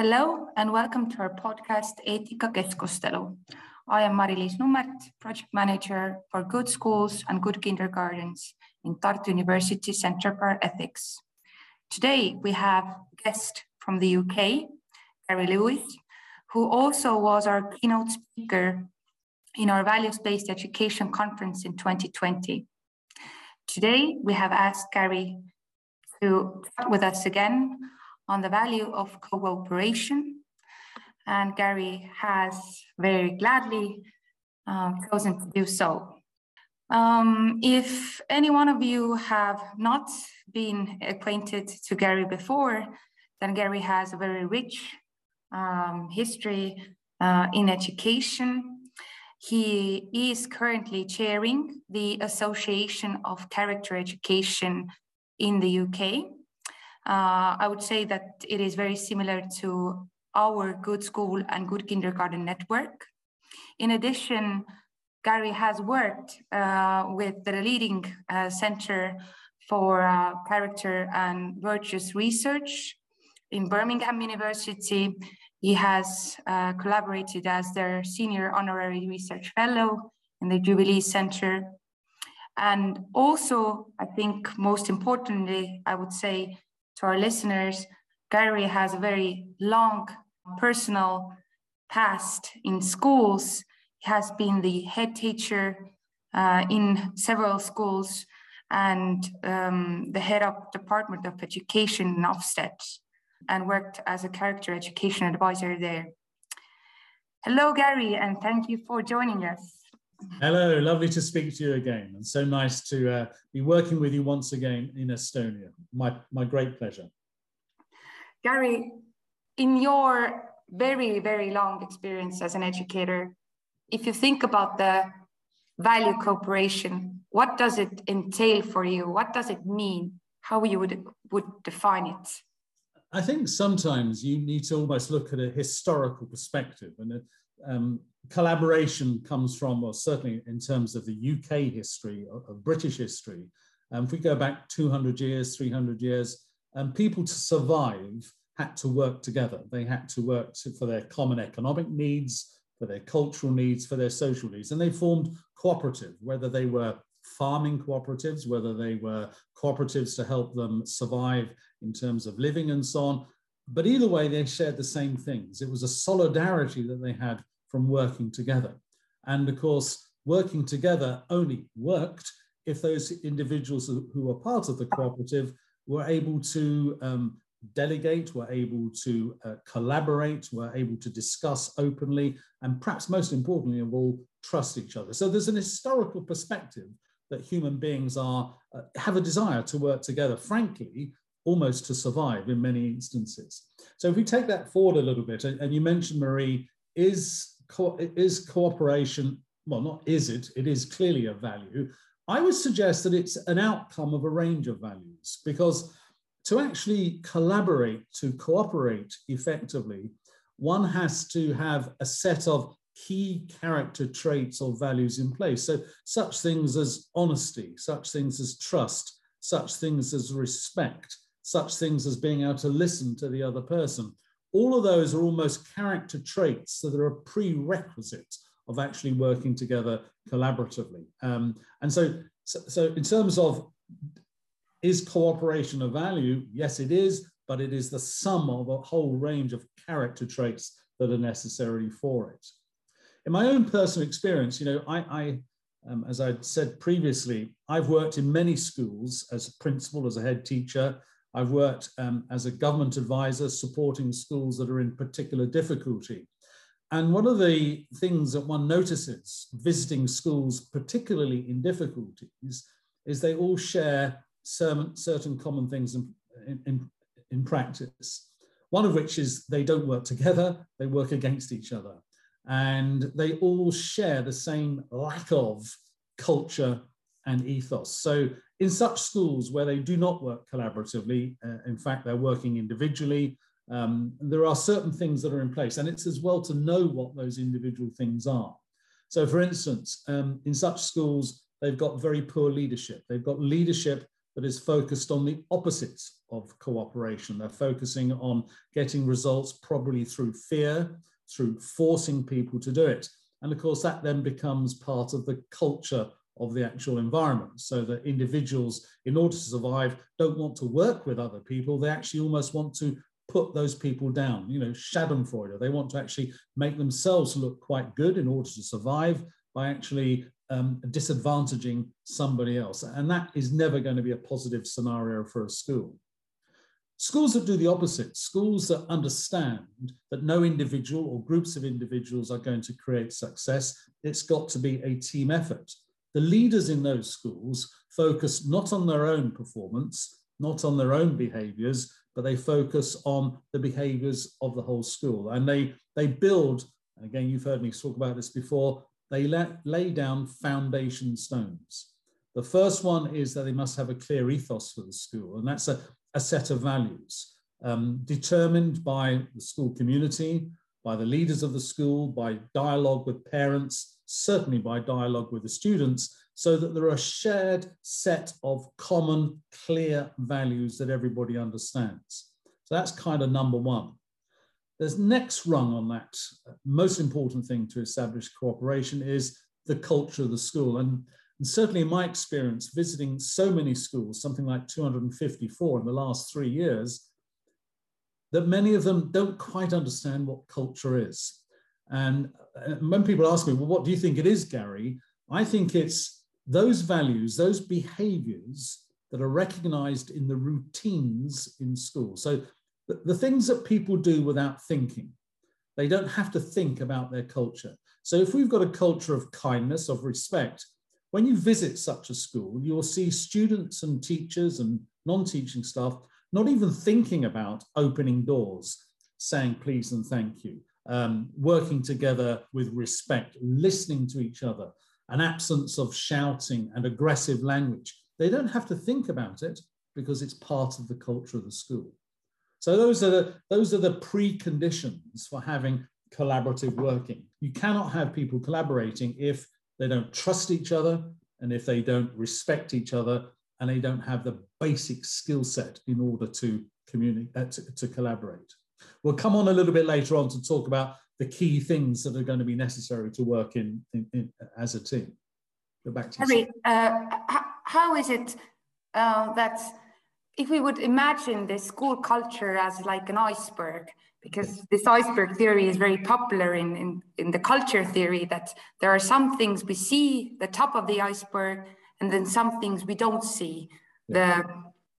Hello and welcome to our podcast Eetika Keskustelu. I am Mari-Liis Nummert, project manager for Good Schools and Good Kindergartens in Tartu University Centre for Ethics. Today we have a guest from the UK, Gary Lewis, who also was our keynote speaker in our values-based education conference in 2020. Today we have asked Gary to chat with us again on the value of cooperation. And Gary has very gladly uh, chosen to do so. Um, if any one of you have not been acquainted to Gary before, then Gary has a very rich um, history uh, in education. He is currently chairing the Association of Character Education in the UK. Uh, I would say that it is very similar to our Good School and Good Kindergarten network. In addition, Gary has worked uh, with the leading uh, Center for uh, Character and Virtues Research in Birmingham University. He has uh, collaborated as their Senior Honorary Research Fellow in the Jubilee Center. And also, I think most importantly, I would say to our listeners, Gary has a very long personal past in schools. He has been the head teacher uh, in several schools and um, the head of Department of Education in Ofsted and worked as a character education advisor there. Hello, Gary, and thank you for joining us. Hello, lovely to speak to you again, and so nice to uh, be working with you once again in Estonia. My, my great pleasure. Gary, in your very, very long experience as an educator, if you think about the value cooperation, what does it entail for you? What does it mean? How you would, would define it? I think sometimes you need to almost look at a historical perspective and um, collaboration comes from, or certainly in terms of the UK history, of, British history. Um, if we go back 200 years, 300 years, um, people to survive had to work together. They had to work to, for their common economic needs, for their cultural needs, for their social needs. And they formed cooperative, whether they were farming cooperatives, whether they were cooperatives to help them survive in terms of living and so on. But either way, they shared the same things. It was a solidarity that they had from working together. And of course, working together only worked if those individuals who were part of the cooperative were able to um, delegate, were able to uh, collaborate, were able to discuss openly, and perhaps most importantly of all, trust each other. So there's an historical perspective that human beings are uh, have a desire to work together, frankly, almost to survive in many instances. So if we take that forward a little bit, and, you mentioned Marie, is co is cooperation, well, not is it, it is clearly a value. I would suggest that it's an outcome of a range of values because to actually collaborate, to cooperate effectively, one has to have a set of key character traits or values in place. So, such things as honesty, such things as trust, such things as respect, such things as being able to listen to the other person, all of those are almost character traits that are a prerequisite of actually working together collaboratively. Um, and so, so, so, in terms of is cooperation a value? Yes, it is, but it is the sum of a whole range of character traits that are necessary for it. In my own personal experience, you know, I, I um, as I said previously, I've worked in many schools as a principal, as a head teacher, I've worked um, as a government advisor supporting schools that are in particular difficulty. And one of the things that one notices visiting schools, particularly in difficulties, is they all share certain, common things in, in, in practice. One of which is they don't work together, they work against each other. And they all share the same lack of culture and ethos. So in such schools where they do not work collaboratively, uh, in fact, they're working individually, um, there are certain things that are in place. And it's as well to know what those individual things are. So, for instance, um, in such schools, they've got very poor leadership. They've got leadership that is focused on the opposites of cooperation. They're focusing on getting results probably through fear, through forcing people to do it. And of course, that then becomes part of the culture of the actual environment. So that individuals, in order to survive, don't want to work with other people. They actually almost want to put those people down, you know, Schadenfreude. They want to actually make themselves look quite good in order to survive by actually um, disadvantaging somebody else. And that is never going to be a positive scenario for a school. Schools that do the opposite, schools that understand that no individual or groups of individuals are going to create success, it's got to be a team effort. The leaders in those schools focus not on their own performance, not on their own behaviors, but they focus on the behaviors of the whole school. And they, they build, and again, you've heard me talk about this before, they let, lay down foundation stones. The first one is that they must have a clear ethos for the school, and that's a, a set of values um, determined by the school community, by the leaders of the school, by dialogue with parents, certainly by dialogue with the students, so that there are a shared set of common, clear values that everybody understands. So that's kind of number one. There's next rung on that most important thing to establish cooperation is the culture of the school. And, and certainly in my experience, visiting so many schools, something like 254 in the last three years, that many of them don't quite understand what culture is. And uh, when people ask me, well, what do you think it is, Gary? I think it's those values, those behaviors that are recognized in the routines in school. So the, the things that people do without thinking. They don't have to think about their culture. So if we've got a culture of kindness, of respect, when you visit such a school, you'll see students and teachers and non-teaching staff not even thinking about opening doors, saying please and thank you, um, working together with respect, listening to each other, an absence of shouting and aggressive language. They don't have to think about it because it's part of the culture of the school. So those are the, those are the preconditions for having collaborative working. You cannot have people collaborating if they don't trust each other and if they don't respect each other and they don't have the basic skill set in order to communicate, uh, to, to collaborate. We'll come on a little bit later on to talk about the key things that are going to be necessary to work in, in, in as a team. Go back to Harry, uh, how is it uh, that if we would imagine the school culture as like an iceberg, because this iceberg theory is very popular in, in, in the culture theory, that there are some things we see the top of the iceberg, and then some things we don't see, the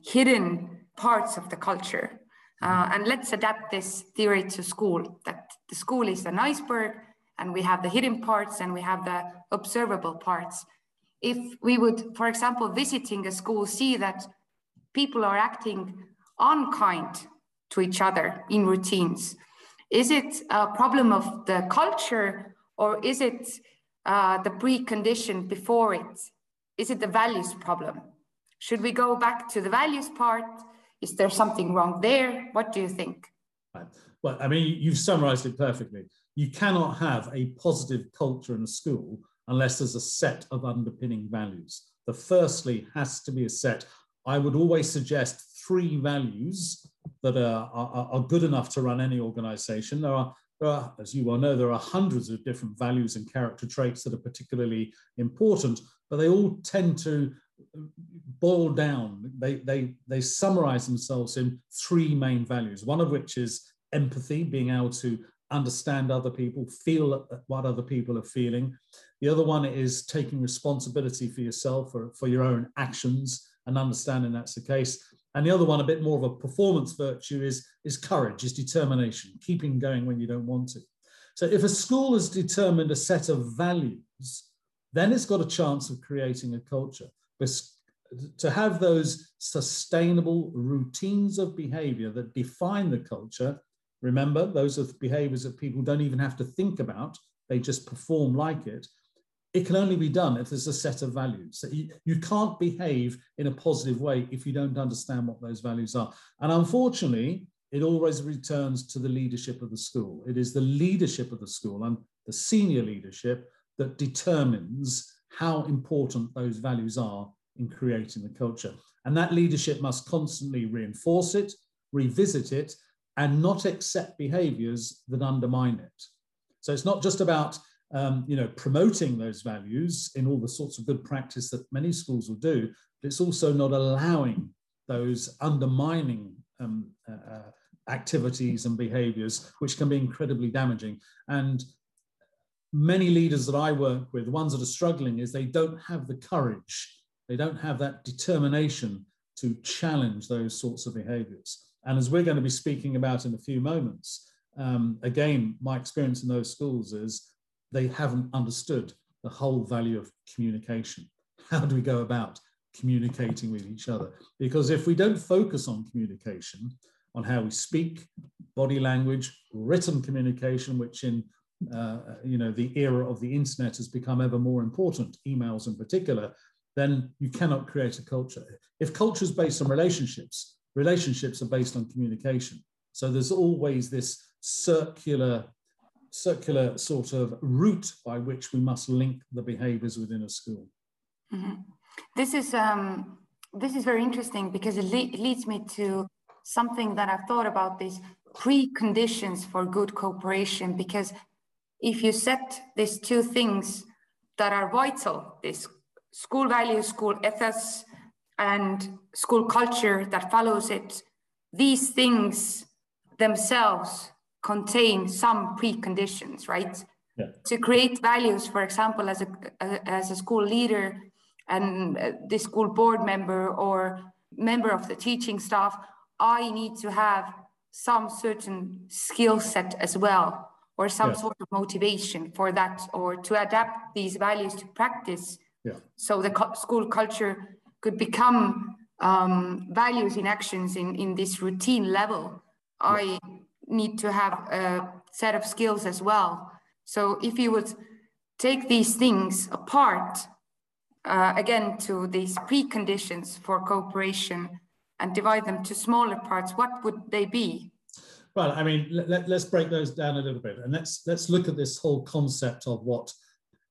hidden parts of the culture. Uh, and let's adapt this theory to school, that the school is an iceberg, and we have the hidden parts and we have the observable parts. If we would, for example, visiting a school, see that people are acting unkind to each other in routines? Is it a problem of the culture or is it uh, the precondition before it? Is it the values problem? Should we go back to the values part? Is there something wrong there? What do you think? Well, I mean, you've summarized it perfectly. You cannot have a positive culture in a school unless there's a set of underpinning values. The firstly has to be a set I would always suggest three values that are, are, are good enough to run any organization. There are, there are, as you well know, there are hundreds of different values and character traits that are particularly important, but they all tend to boil down. They, they, they summarize themselves in three main values, one of which is empathy, being able to understand other people, feel what other people are feeling. The other one is taking responsibility for yourself or for your own actions and understanding that's the case. And the other one, a bit more of a performance virtue, is, is courage, is determination, keeping going when you don't want to. So if a school has determined a set of values, then it's got a chance of creating a culture. To have those sustainable routines of behavior that define the culture, remember, those are behaviors that people don't even have to think about, they just perform like it it can only be done if there's a set of values. So you, you, can't behave in a positive way if you don't understand what those values are. And unfortunately, it always returns to the leadership of the school. It is the leadership of the school and the senior leadership that determines how important those values are in creating the culture. And that leadership must constantly reinforce it, revisit it, and not accept behaviors that undermine it. So it's not just about um, you know, promoting those values in all the sorts of good practice that many schools will do, but it's also not allowing those undermining um, uh, uh activities and behaviors, which can be incredibly damaging. And many leaders that I work with, ones that are struggling, is they don't have the courage, they don't have that determination to challenge those sorts of behaviors. And as we're going to be speaking about in a few moments, um, again, my experience in those schools is they haven't understood the whole value of communication. How do we go about communicating with each other? Because if we don't focus on communication, on how we speak, body language, written communication, which in uh, you know the era of the internet has become ever more important, emails in particular, then you cannot create a culture. If culture is based on relationships, relationships are based on communication. So there's always this circular, circular sort of route by which we must link the behaviors within a school. Mm-hmm. This is um, this is very interesting because it, le- it leads me to something that I've thought about these preconditions for good cooperation. Because if you set these two things that are vital, this school values, school ethos, and school culture that follows it, these things themselves contain some preconditions, right? Yeah. To create values, for example, as a, as a school leader and the school board member or member of the teaching staff, I need to have some certain skill set as well, or some yeah. sort of motivation for that, or to adapt these values to practice. Yeah. So the co- school culture could become um, values in actions in, in this routine level. Yeah. I need to have a set of skills as well. So if you would take these things apart, uh, again, to these preconditions for cooperation, and divide them to smaller parts, what would they be? Well, I mean, let, us break those down a little bit, and let's let's look at this whole concept of what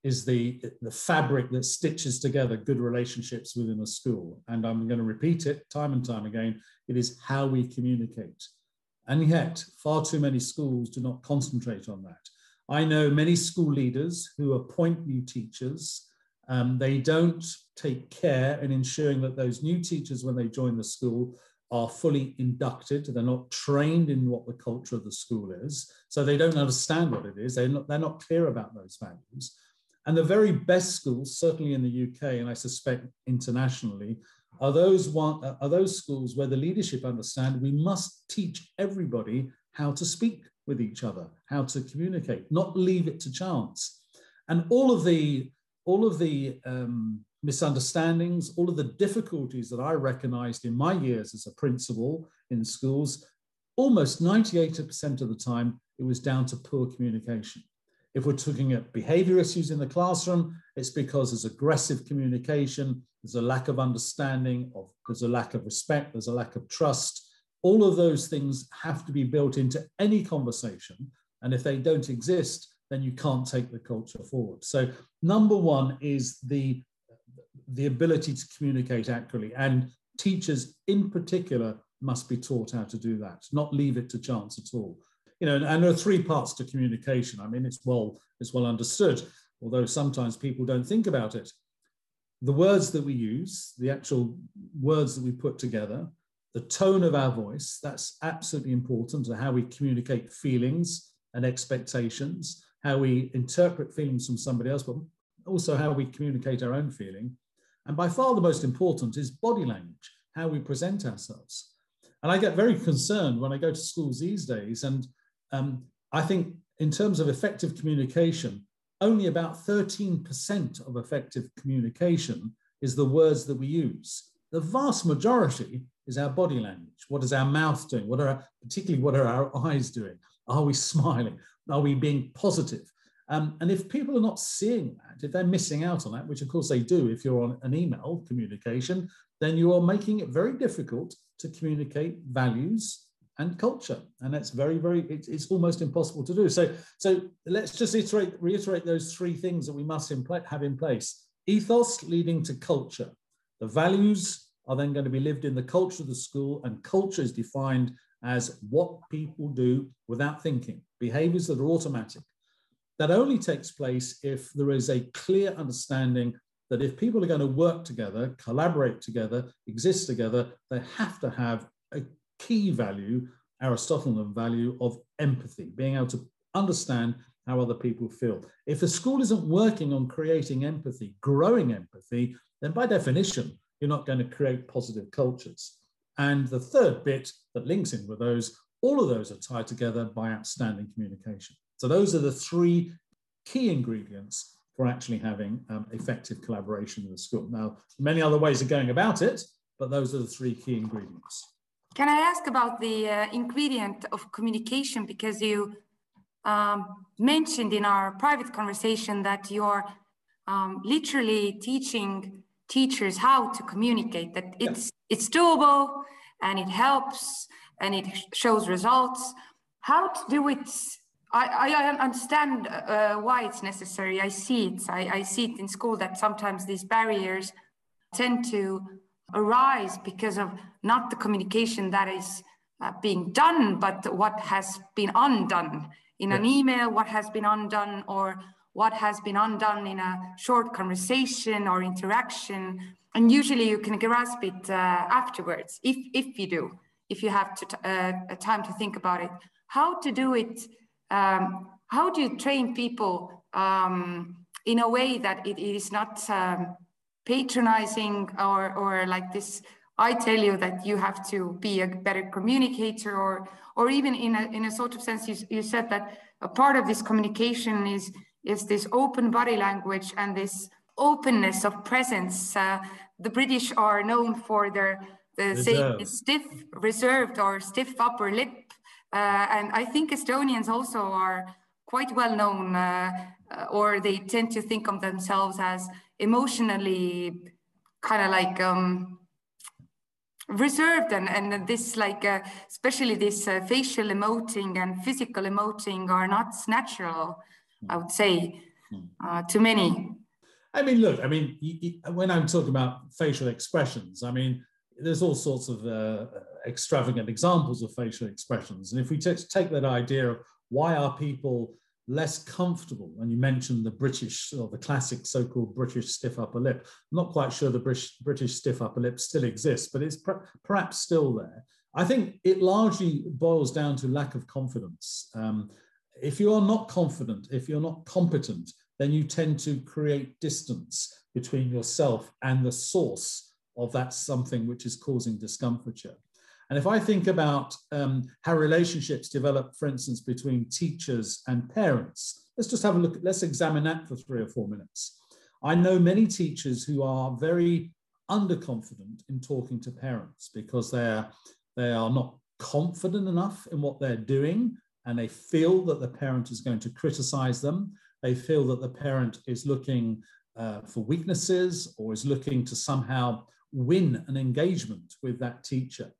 is the the fabric that stitches together good relationships within a school. And I'm going to repeat it time and time again. It is how we communicate, and yet far too many schools do not concentrate on that. I know many school leaders who appoint new teachers um, they don't take care in ensuring that those new teachers, when they join the school, are fully inducted. They're not trained in what the culture of the school is. So they don't understand what it is. They're not, they're not clear about those values. And the very best schools, certainly in the UK, and I suspect internationally, are those, one, are those schools where the leadership understand we must teach everybody how to speak with each other, how to communicate, not leave it to chance. And all of the all of the um, misunderstandings, all of the difficulties that I recognized in my years as a principal in schools, almost 98% of the time, it was down to poor communication. If we're looking at behavior issues in the classroom, it's because there's aggressive communication, there's a lack of understanding, of, there's a lack of respect, there's a lack of trust. All of those things have to be built into any conversation. And if they don't exist, then you can't take the culture forward. So number one is the, the ability to communicate accurately and teachers in particular must be taught how to do that, not leave it to chance at all. You know, and, and there are three parts to communication. I mean, it's well, it's well understood, although sometimes people don't think about it. The words that we use, the actual words that we put together, the tone of our voice, that's absolutely important to how we communicate feelings and expectations how we interpret feelings from somebody else, but also how we communicate our own feeling. And by far the most important is body language, how we present ourselves. And I get very concerned when I go to schools these days. And um, I think, in terms of effective communication, only about 13% of effective communication is the words that we use. The vast majority is our body language. What is our mouth doing? What are our, particularly what are our eyes doing? Are we smiling? Are we being positive? Um, and if people are not seeing that, if they're missing out on that, which of course they do if you're on an email communication, then you are making it very difficult to communicate values and culture. And that's very, very, it's, it's almost impossible to do. So, so let's just iterate, reiterate those three things that we must in have in place. Ethos leading to culture. The values are then going to be lived in the culture of the school, and culture is defined as what people do without thinking, behaviors that are automatic. That only takes place if there is a clear understanding that if people are going to work together, collaborate together, exist together, they have to have a key value, Aristotelian value of empathy, being able to understand how other people feel. If a school isn't working on creating empathy, growing empathy, then by definition, you're not going to create positive cultures. And the third bit that links in with those, all of those are tied together by outstanding communication. So those are the three key ingredients for actually having um, effective collaboration in the school. Now, many other ways of going about it, but those are the three key ingredients. Can I ask about the uh, ingredient of communication? Because you um, mentioned in our private conversation that you're um, literally teaching teachers how to communicate that it's yeah. it's doable and it helps and it shows results how to do it i, I understand uh, why it's necessary i see it I, I see it in school that sometimes these barriers tend to arise because of not the communication that is uh, being done but what has been undone in an email what has been undone or what has been undone in a short conversation or interaction. And usually you can grasp it uh, afterwards, if, if you do, if you have to uh, time to think about it. How to do it, um, how do you train people um, in a way that it is not um, patronizing or, or like this, I tell you that you have to be a better communicator or, or even in a, in a sort of sense, you, you said that a part of this communication is is this open body language and this openness of presence. Uh, the British are known for their the say, stiff, reserved or stiff upper lip, and I think Estonians also are quite well known, uh, uh or they tend to think of themselves as emotionally kind of like um, reserved and, and this like uh, especially this uh, facial emoting and physical emoting are not natural I would say, hmm. uh, to many. I mean, look, I mean, when I'm talking about facial expressions, I mean, there's all sorts of uh, extravagant examples of facial expressions. And if we take that idea of why are people less comfortable, and you mentioned the British or the classic so-called British stiff upper lip, I'm not quite sure the British, British stiff upper lip still exists, but it's perhaps still there. I think it largely boils down to lack of confidence. Um, if you are not confident, if you're not competent, then you tend to create distance between yourself and the source of that something which is causing discomforture. And if I think about um, how relationships develop, for instance, between teachers and parents, let's just have a look, let's examine that for three or four minutes. I know many teachers who are very underconfident in talking to parents because they're, they are not confident enough in what they're doing and they feel that the parent is going to criticize them. They feel that the parent is looking uh, for weaknesses or is looking to somehow win an engagement with that teacher.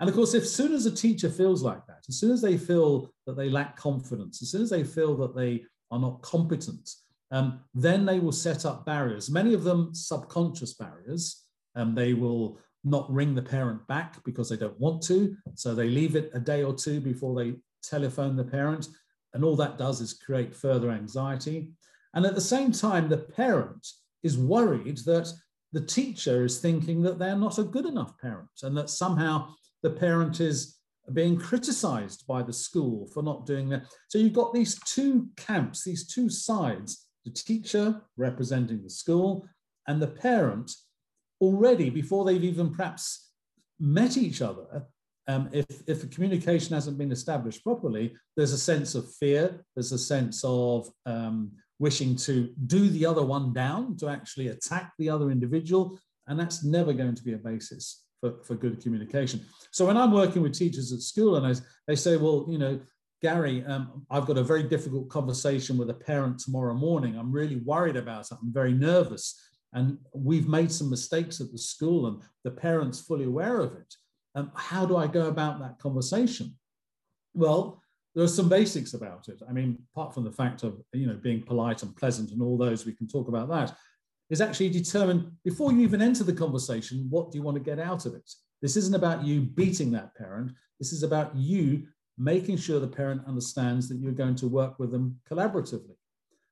And of course, if soon as a teacher feels like that, as soon as they feel that they lack confidence, as soon as they feel that they are not competent, um, then they will set up barriers, many of them subconscious barriers. Um, they will not ring the parent back because they don't want to. So they leave it a day or two before they telephone the parent, and all that does is create further anxiety. And at the same time, the parent is worried that the teacher is thinking that they're not a good enough parent and that somehow the parent is being criticized by the school for not doing that. So you've got these two camps, these two sides the teacher representing the school and the parent already before they've even perhaps met each other um, if, if the communication hasn't been established properly, there's a sense of fear, there's a sense of um, wishing to do the other one down, to actually attack the other individual, and that's never going to be a basis for, for good communication. So when I'm working with teachers at school and I, they say, well, you know, Gary, um, I've got a very difficult conversation with a parent tomorrow morning. I'm really worried about it. I'm very nervous. And we've made some mistakes at the school, and the parent's fully aware of it. Um, how do I go about that conversation? Well, there are some basics about it. I mean, apart from the fact of you know being polite and pleasant and all those, we can talk about that. Is actually determine before you even enter the conversation, what do you want to get out of it? This isn't about you beating that parent. This is about you making sure the parent understands that you're going to work with them collaboratively.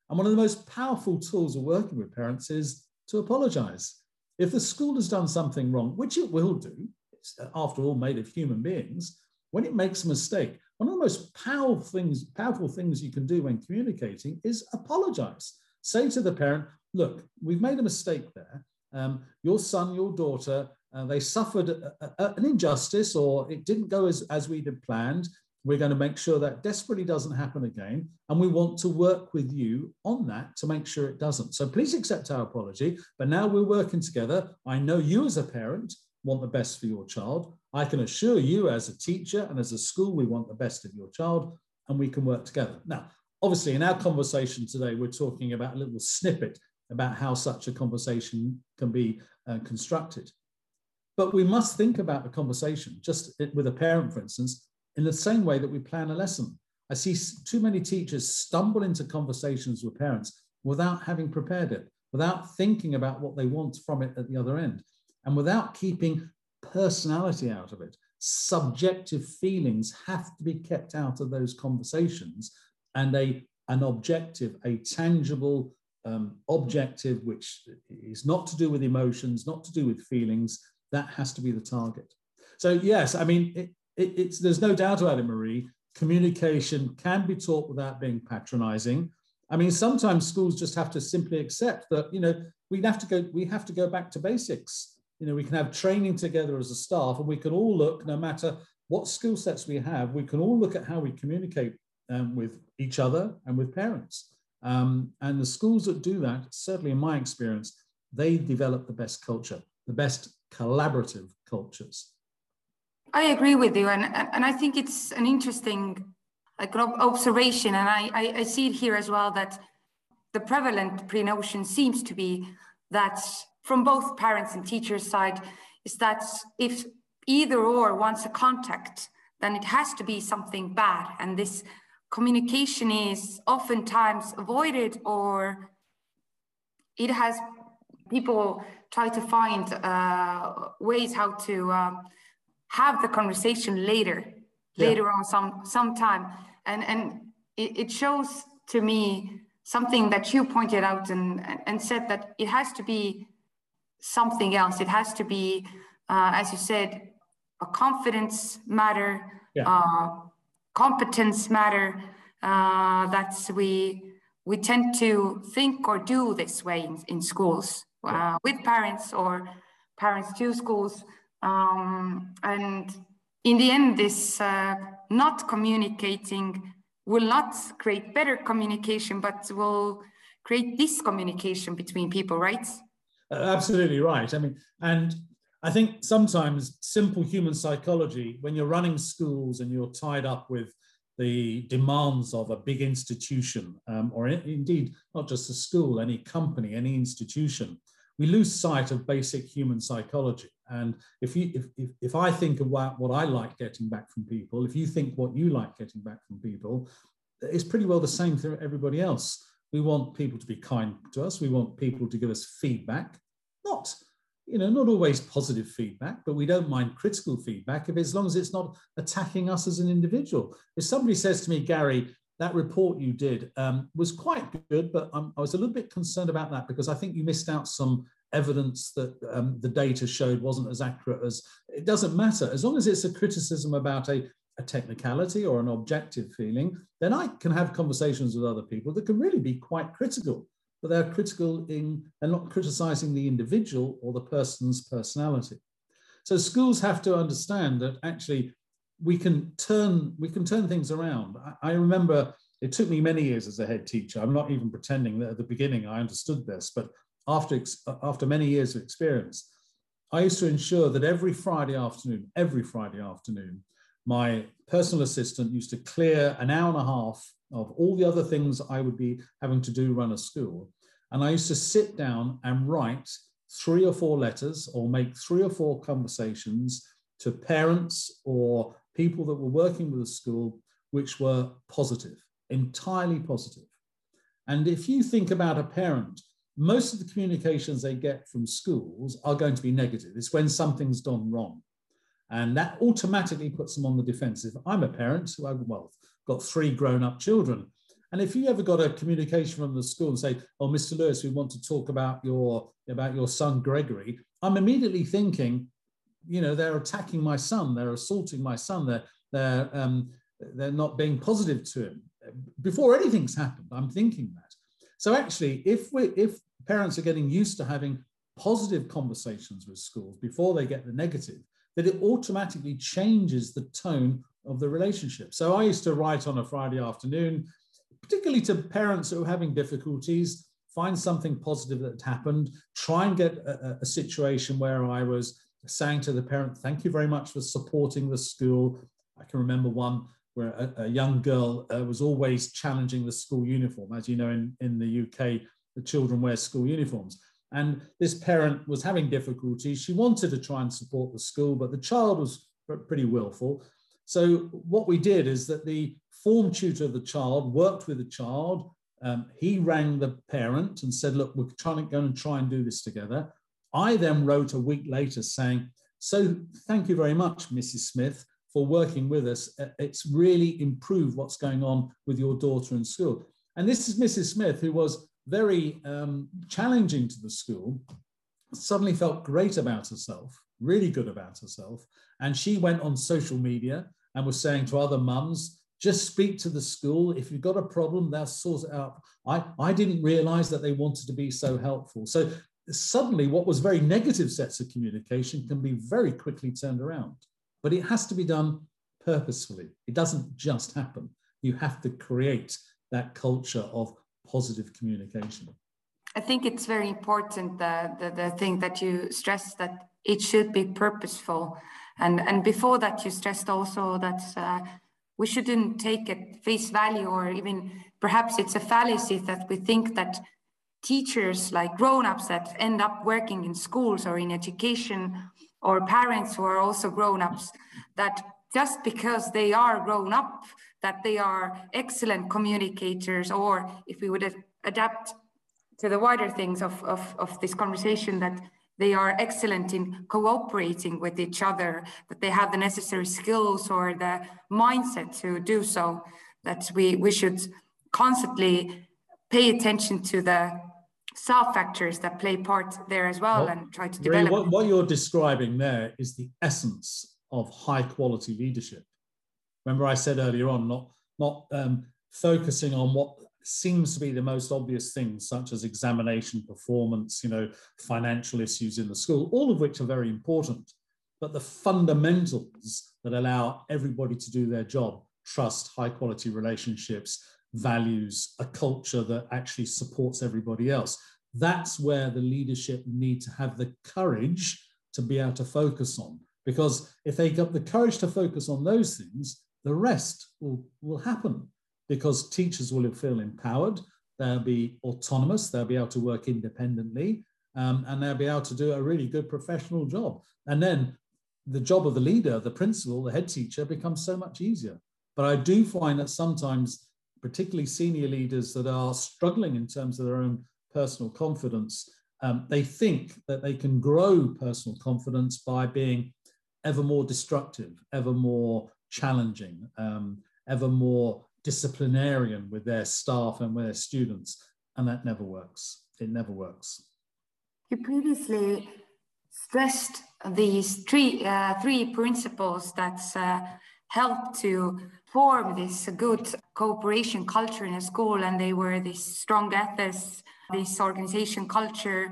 And one of the most powerful tools of working with parents is to apologize. If the school has done something wrong, which it will do, it's after all made of human beings, when it makes a mistake, one of the most powerful things, powerful things you can do when communicating is apologize. Say to the parent, look, we've made a mistake there. Um, your son, your daughter, uh, they suffered a, a, an injustice or it didn't go as, as we had planned. We're going to make sure that desperately doesn't happen again. And we want to work with you on that to make sure it doesn't. So please accept our apology. But now we're working together. I know you as a parent want the best for your child. I can assure you as a teacher and as a school, we want the best of your child and we can work together. Now, obviously, in our conversation today, we're talking about a little snippet about how such a conversation can be uh, constructed. But we must think about the conversation, just with a parent, for instance, in the same way that we plan a lesson. I see too many teachers stumble into conversations with parents without having prepared it, without thinking about what they want from it at the other end, and without keeping personality out of it. Subjective feelings have to be kept out of those conversations, and a, an objective, a tangible um, objective, which is not to do with emotions, not to do with feelings, that has to be the target. So, yes, I mean, it, it, it's there's no doubt about it, Marie. Communication can be taught without being patronizing. I mean, sometimes schools just have to simply accept that, you know, we have to go, we have to go back to basics. You know, we can have training together as a staff, and we can all look, no matter what skill sets we have, we can all look at how we communicate um, with each other and with parents. Um, and the schools that do that, certainly in my experience, they develop the best culture, the best collaborative cultures. I agree with you, and and I think it's an interesting like observation, and I, I, I see it here as well that the prevalent pre-notion seems to be that from both parents and teachers' side is that if either or wants a contact, then it has to be something bad, and this communication is oftentimes avoided or it has people try to find uh, ways how to. Uh, have the conversation later, yeah. later on some sometime. And and it, it, shows to me something that you pointed out and and said that it has to be something else. It has to be, uh, as you said, a confidence matter, yeah. uh, competence matter. Uh, that's we we tend to think or do this way in, in schools uh, with parents or parents to schools um, and in the end, this uh, not communicating will not create better communication, but will create discommunication between people, right? Uh, absolutely right. I mean, and I think sometimes simple human psychology, when you're running schools and you're tied up with the demands of a big institution, um, or indeed not just a school, any company, any institution, we lose sight of basic human psychology. And if you if, if, if I think about what I like getting back from people, if you think what you like getting back from people, it's pretty well the same for everybody else. We want people to be kind to us. We want people to give us feedback, not you know not always positive feedback, but we don't mind critical feedback if as long as it's not attacking us as an individual. If somebody says to me, Gary, that report you did um, was quite good, but I was a little bit concerned about that because I think you missed out some evidence that um, the data showed wasn't as accurate as it doesn't matter as long as it's a criticism about a, a technicality or an objective feeling then i can have conversations with other people that can really be quite critical but they're critical in and not criticizing the individual or the person's personality so schools have to understand that actually we can turn we can turn things around. I, I, remember it took me many years as a head teacher. I'm not even pretending that at the beginning I understood this, but after after many years of experience, I used to ensure that every Friday afternoon, every Friday afternoon, my personal assistant used to clear an hour and a half of all the other things I would be having to do run a school. And I used to sit down and write three or four letters or make three or four conversations to parents or people that were working with the school, which were positive, entirely positive. And if you think about a parent most of the communications they get from schools are going to be negative. It's when something's done wrong. And that automatically puts them on the defensive. I'm a parent who I've well, got three grown up children. And if you ever got a communication from the school and say, "Oh, Mr. Lewis, we want to talk about your about your son Gregory," I'm immediately thinking, you know, they're attacking my son, they're assaulting my son, they're they're um, they're not being positive to him. Before anything's happened, I'm thinking that. So actually, if we if parents are getting used to having positive conversations with schools before they get the negative, that it automatically changes the tone of the relationship. So I used to write on a Friday afternoon, particularly to parents who are having difficulties, find something positive that happened, try and get a, a situation where I was saying to the parent, thank you very much for supporting the school. I can remember one where a, a young girl uh, was always challenging the school uniform. As you know, in, in the UK, the children wear school uniforms. And this parent was having difficulties. She wanted to try and support the school, but the child was pretty willful. So what we did is that the form tutor of the child worked with the child. Um, he rang the parent and said, look, we're trying to go and try and do this together. I then wrote a week later saying, so thank you very much, Mrs. Smith, for working with us. It's really improved what's going on with your daughter in school. And this is Mrs. Smith, who was very um, challenging to the school, suddenly felt great about herself, really good about herself. And she went on social media and was saying to other mums, just speak to the school. If you've got a problem, they'll sort it out. I, I didn't realize that they wanted to be so helpful. So suddenly, what was very negative sets of communication can be very quickly turned around. But it has to be done purposefully. It doesn't just happen. You have to create that culture of positive communication. I think it's very important the, the, the thing that you stress that it should be purposeful. And, and before that, you stressed also that uh, we shouldn't take it face value, or even perhaps it's a fallacy that we think that teachers, like grown ups that end up working in schools or in education, or parents who are also grown ups, that just because they are grown up, that they are excellent communicators, or if we would adapt to the wider things of, of, of this conversation, that they are excellent in cooperating with each other, that they have the necessary skills or the mindset to do so, that we, we should constantly pay attention to the soft factors that play part there as well, well and try to develop. What, what you're describing there is the essence of high quality leadership. Remember, I said earlier on, not, not um, focusing on what seems to be the most obvious things, such as examination performance, you know, financial issues in the school, all of which are very important. But the fundamentals that allow everybody to do their job trust, high quality relationships, values, a culture that actually supports everybody else. That's where the leadership need to have the courage to be able to focus on. Because if they got the courage to focus on those things, the rest will, will happen because teachers will feel empowered, they'll be autonomous, they'll be able to work independently, um, and they'll be able to do a really good professional job. And then the job of the leader, the principal, the head teacher becomes so much easier. But I do find that sometimes, particularly senior leaders that are struggling in terms of their own personal confidence, um, they think that they can grow personal confidence by being ever more destructive, ever more challenging, um, ever more disciplinarian with their staff and with their students. And that never works. It never works. You previously stressed these three, uh, three principles that uh, help to form this good cooperation culture in a school. And they were this strong ethics, this organization culture.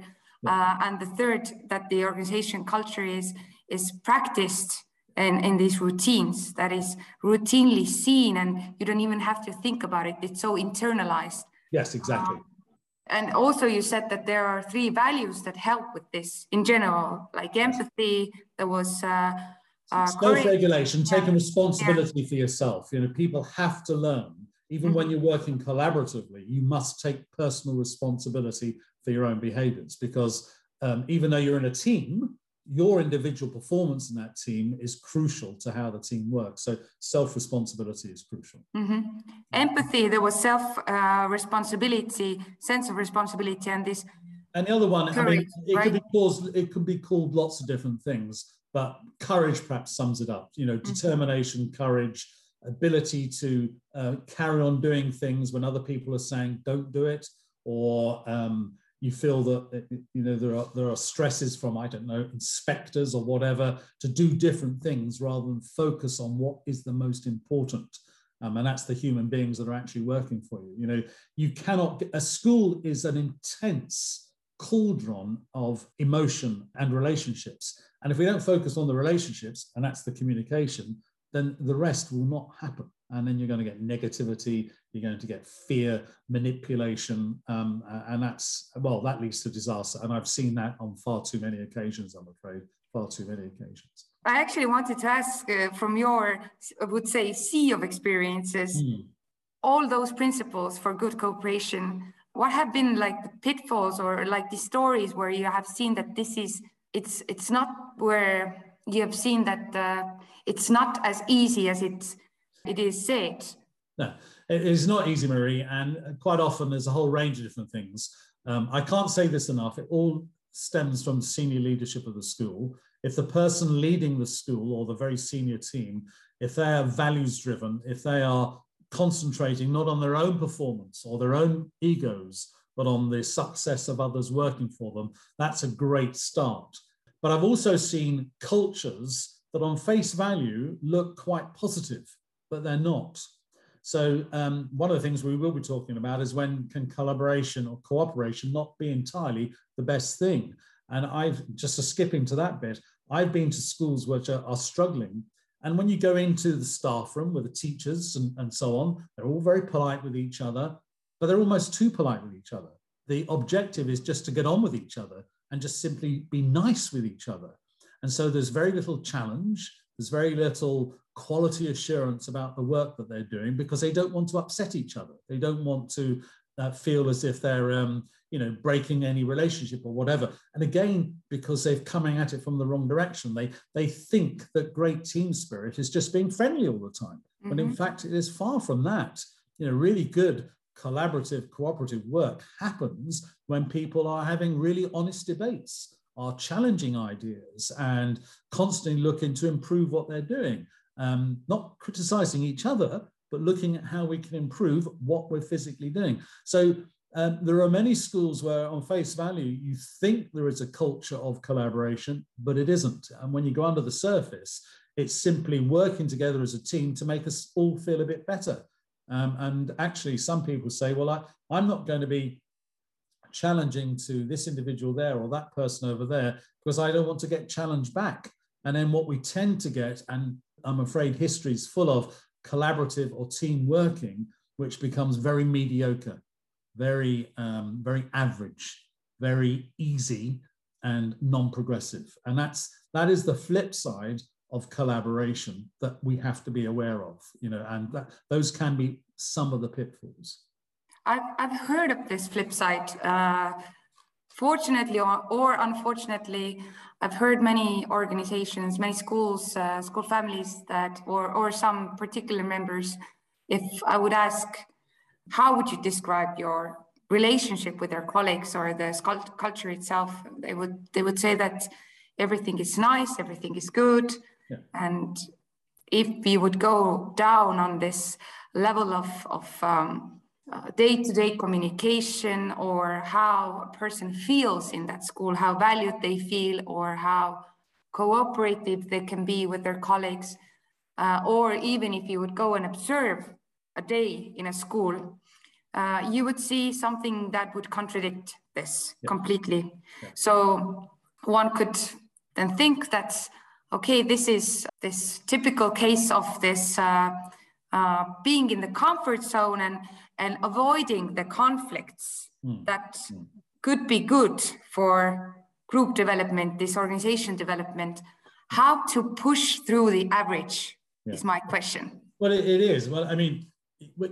Uh, and the third, that the organization culture is is practiced in, in these routines that is routinely seen and you don't even have to think about it it's so internalized yes exactly um, and also you said that there are three values that help with this in general like empathy there was uh, uh, self-regulation yeah. taking responsibility yeah. for yourself you know people have to learn even mm-hmm. when you're working collaboratively you must take personal responsibility for your own behaviors because um, even though you're in a team your individual performance in that team is crucial to how the team works. So self responsibility is crucial. Mm-hmm. Empathy, there was self uh, responsibility, sense of responsibility, and this And the other one, courage, I mean, it right? could be called it could be called lots of different things, but courage perhaps sums it up. You know, Mm-hmm. determination, courage, ability to uh, carry on doing things when other people are saying don't do it, or um, you feel that uh, you know there are there are stresses from I don't know inspectors or whatever to do different things rather than focus on what is the most important. Um, and that's the human beings that are actually working for you. You know, you cannot. Get, a school is an intense cauldron of emotion and relationships. And if we don't focus on the relationships, and that's the communication, then the rest will not happen. And then you're going to get negativity, you're going to get fear, manipulation, um, and that's, well, that leads to disaster. And I've seen that on far too many occasions, I'm afraid, far too many occasions. I actually wanted to ask uh, from your, I would say, sea of experiences, Mm. all those principles for good cooperation. What have been like the pitfalls or like the stories where you have seen that this is it's it's not where you have seen that uh, it's not as easy as it it is set. No, it is not easy, Marie, and quite often there's a whole range of different things. Um, I can't say this enough. It all stems from senior leadership of the school. If the person leading the school or the very senior team, if they are values driven, if they are concentrating not on their own performance or their own egos, but on the success of others working for them, that's a great start. But I've also seen cultures that on face value look quite positive, but they're not. So um, one of the things we will be talking about is when can collaboration or cooperation not be entirely the best thing? And I've just skipping to that bit, I've been to schools which are, are struggling. And when you go into the staff room with the teachers and, and so on, they're all very polite with each other, but they're almost too polite with each other. The objective is just to get on with each other and just simply be nice with each other. And so there's very little challenge, there's very little quality assurance about the work that they're doing because they don't want to upset each other. They don't want to uh, feel as if they're, um, you know, breaking any relationship or whatever. And again, because they're coming at it from the wrong direction, they they think that great team spirit is just being friendly all the time. Mm-hmm. But in fact, it is far from that. You know, really good collaborative, cooperative work happens when people are having really honest debates, are challenging ideas, and constantly looking to improve what they're doing. Um, not criticizing each other, but looking at how we can improve what we're physically doing. So um, there are many schools where, on face value, you think there is a culture of collaboration, but it isn't. And when you go under the surface, it's simply working together as a team to make us all feel a bit better. Um, and actually, some people say, well, I, I'm not going to be challenging to this individual there or that person over there because I don't want to get challenged back. And then what we tend to get, and I'm afraid history is full of collaborative or team working, which becomes very mediocre, very, um, very average, very easy, and non-progressive. And that's that is the flip side of collaboration that we have to be aware of, you know, and that, those can be some of the pitfalls. I've, I've heard of this flip side. Uh, fortunately or, or, unfortunately, I've heard many organizations, many schools, uh, school families that, or, or some particular members, if I would ask, how would you describe your relationship with their colleagues or the culture itself? They would, they would say that everything is nice, everything is good. Yeah. And if we would go down on this level of, of um, uh, day-to-day communication or how a person feels in that school, how valued they feel or how cooperative they can be with their colleagues, uh, or even if you would go and observe a day in a school, uh, you would see something that would contradict this yeah. completely. Yeah. So one could then think that okay, this is this typical case of this uh, being in the comfort zone and, and avoiding the conflicts mm. that mm. could be good for group development, this organization development. How to push through the average yeah. is my question. Well, it, it is. Well, I mean,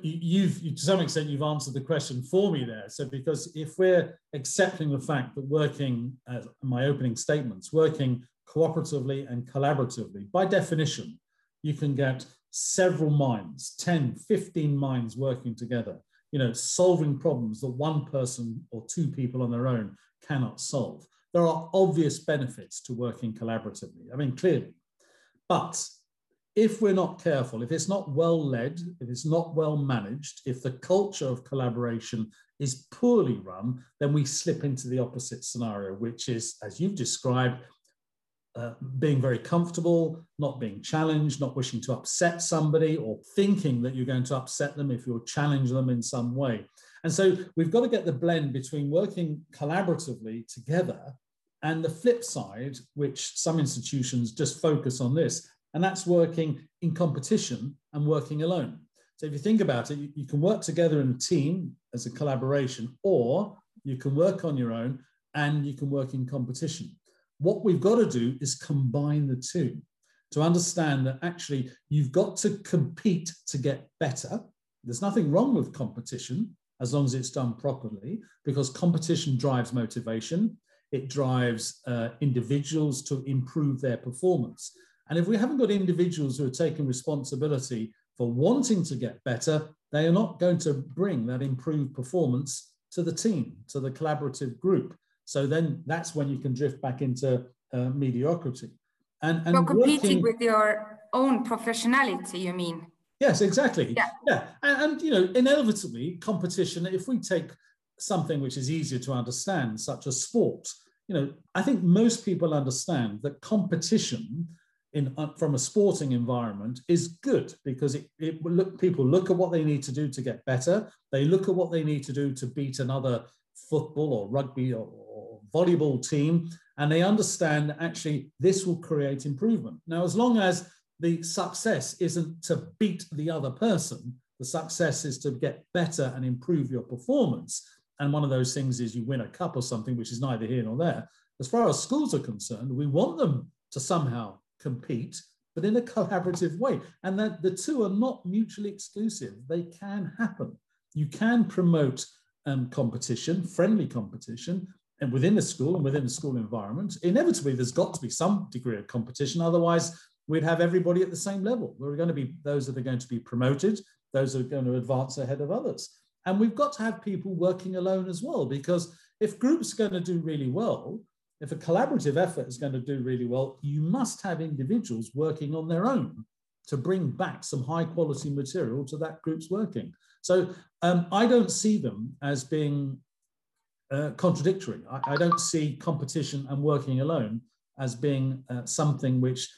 you've to some extent you've answered the question for me there. So because if we're accepting the fact that working, as my opening statements, working cooperatively and collaboratively. By definition, you can get several minds, 10, 15 minds working together, you know, solving problems that one person or two people on their own cannot solve. There are obvious benefits to working collaboratively. I mean, clearly. But if we're not careful, if it's not well led, if it's not well managed, if the culture of collaboration is poorly run, then we slip into the opposite scenario, which is, as you've described, uh, being very comfortable, not being challenged, not wishing to upset somebody, or thinking that you're going to upset them if you challenge them in some way. And so we've got to get the blend between working collaboratively together and the flip side, which some institutions just focus on this, and that's working in competition and working alone. So if you think about it, you, you can work together in a team as a collaboration, or you can work on your own and you can work in competition. What we've got to do is combine the two to understand that actually you've got to compete to get better. There's nothing wrong with competition as long as it's done properly, because competition drives motivation, it drives uh, individuals to improve their performance. And if we haven't got individuals who are taking responsibility for wanting to get better, they are not going to bring that improved performance to the team, to the collaborative group. So then that's when you can drift back into uh, mediocrity. And, and competing working, with your own professionality, you mean? Yes, exactly. Yeah. yeah. And, and, you know, inevitably, competition, if we take something which is easier to understand, such as sport, you know, I think most people understand that competition in, uh, from a sporting environment is good because it, it look, people look at what they need to do to get better. They look at what they need to do to beat another football or rugby or, or volleyball team, and they understand actually this will create improvement. Now, as long as the success isn't to beat the other person, the success is to get better and improve your performance. And one of those things is you win a cup or something, which is neither here nor there. As far as schools are concerned, we want them to somehow compete, but in a collaborative way. And that the two are not mutually exclusive. They can happen. You can promote um, competition, friendly competition, and within the school and within the school environment. Inevitably, there's got to be some degree of competition. Otherwise, we'd have everybody at the same level. There are going to be those that are going to be promoted, those are going to advance ahead of others. And we've got to have people working alone as well, because if groups are going to do really well, if a collaborative effort is going to do really well, you must have individuals working on their own to bring back some high quality material to that group's working. So um, I don't see them as being uh, contradictory. I, I, don't see competition and working alone as being uh, something which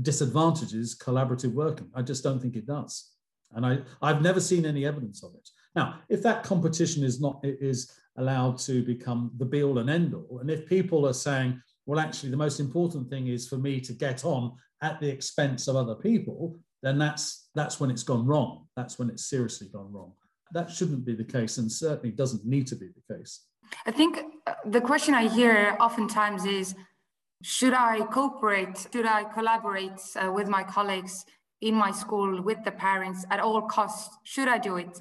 disadvantages collaborative working. I just don't think it does. And I, I've never seen any evidence of it. Now, if that competition is not is allowed to become the be all and end all. And if people are saying, well, actually, the most important thing is for me to get on at the expense of other people, then that's that's when it's gone wrong. That's when it's seriously gone wrong. That shouldn't be the case, and certainly doesn't need to be the case. I think uh, the question I hear oftentimes is, should I cooperate? Should I collaborate uh, with my colleagues in my school with the parents at all costs? Should I do it?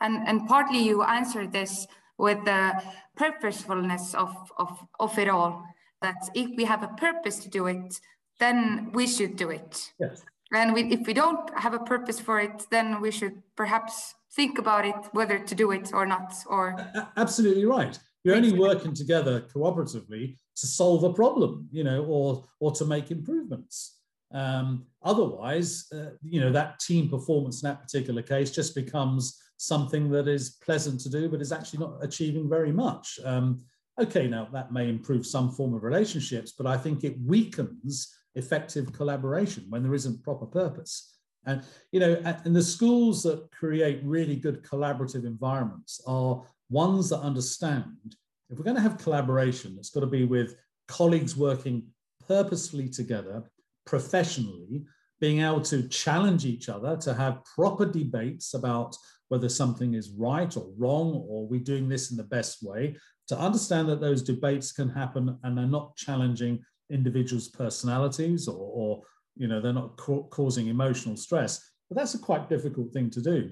And and partly you answered this with the purposefulness of, of, of it all. That if we have a purpose to do it, then we should do it. Yes. And we, if we don't have a purpose for it, then we should perhaps think about it whether to do it or not. Or absolutely right. You're only working together cooperatively to solve a problem, you know, or or to make improvements. Um, otherwise, uh, you know, that team performance in that particular case just becomes something that is pleasant to do, but is actually not achieving very much. Um, okay, now that may improve some form of relationships, but I think it weakens effective collaboration when there isn't proper purpose. And you know, and the schools that create really good collaborative environments are ones that understand if we're going to have collaboration, it's got to be with colleagues working purposefully together, professionally, being able to challenge each other, to have proper debates about whether something is right or wrong, or we're doing this in the best way, to understand that those debates can happen and they're not challenging individuals' personalities or, or you know, they're not ca causing emotional stress. But that's a quite difficult thing to do.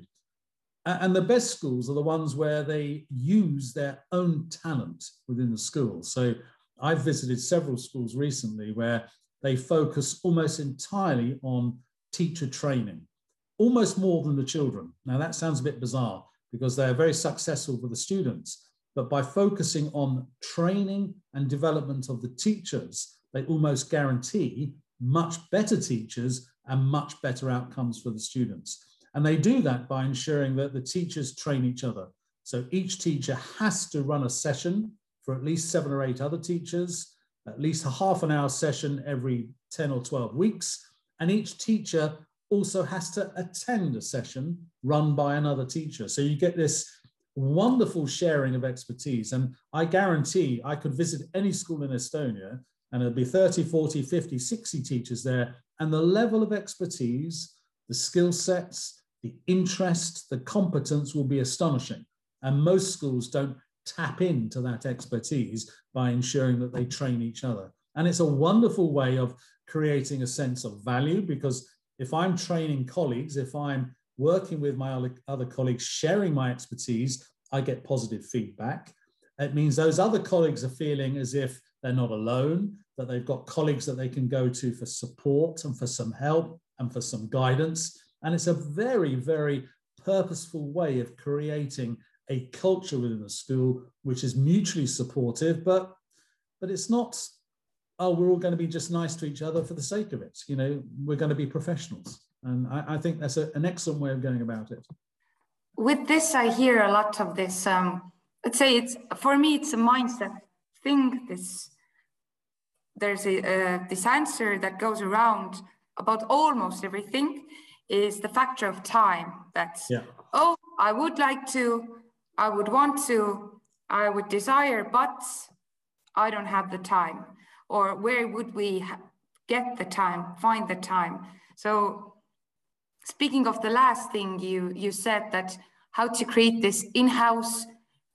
And the best schools are the ones where they use their own talent within the school. So I've visited several schools recently where they focus almost entirely on teacher training almost more than the children. Now, that sounds a bit bizarre because they're very successful for the students. but by focusing on training and development of the teachers, they almost guarantee much better teachers and much better outcomes for the students. And they do that by ensuring that the teachers train each other. So each teacher has to run a session for at least seven or eight other teachers, at least a half an hour session every 10 or 12 weeks. And each teacher also has to attend a session run by another teacher. So you get this wonderful sharing of expertise. And I guarantee I could visit any school in Estonia and there'll be 30, 40, 50, 60 teachers there. And the level of expertise, the skill sets, the interest, the competence will be astonishing. And most schools don't tap into that expertise by ensuring that they train each other. And it's a wonderful way of creating a sense of value because if I'm training colleagues, if I'm working with my other colleagues, sharing my expertise, I get positive feedback. It means those other colleagues are feeling as if they're not alone, that they've got colleagues that they can go to for support and for some help and for some guidance. And it's a very, very purposeful way of creating a culture within the school which is mutually supportive, but but it's not, oh, we're all going to be just nice to each other for the sake of it. You know, we're going to be professionals. And I, I think that's a, an excellent way of going about it. With this, I hear a lot of this. Um, let's say it's for me, it's a mindset thing. This there's a uh, this answer that goes around about almost everything is the factor of time. That's yeah. oh, I would like to I would want to, I would desire, but I don't have the time. Or where would we get the time, find the time? So, speaking of the last thing you, you said that how to create this in-house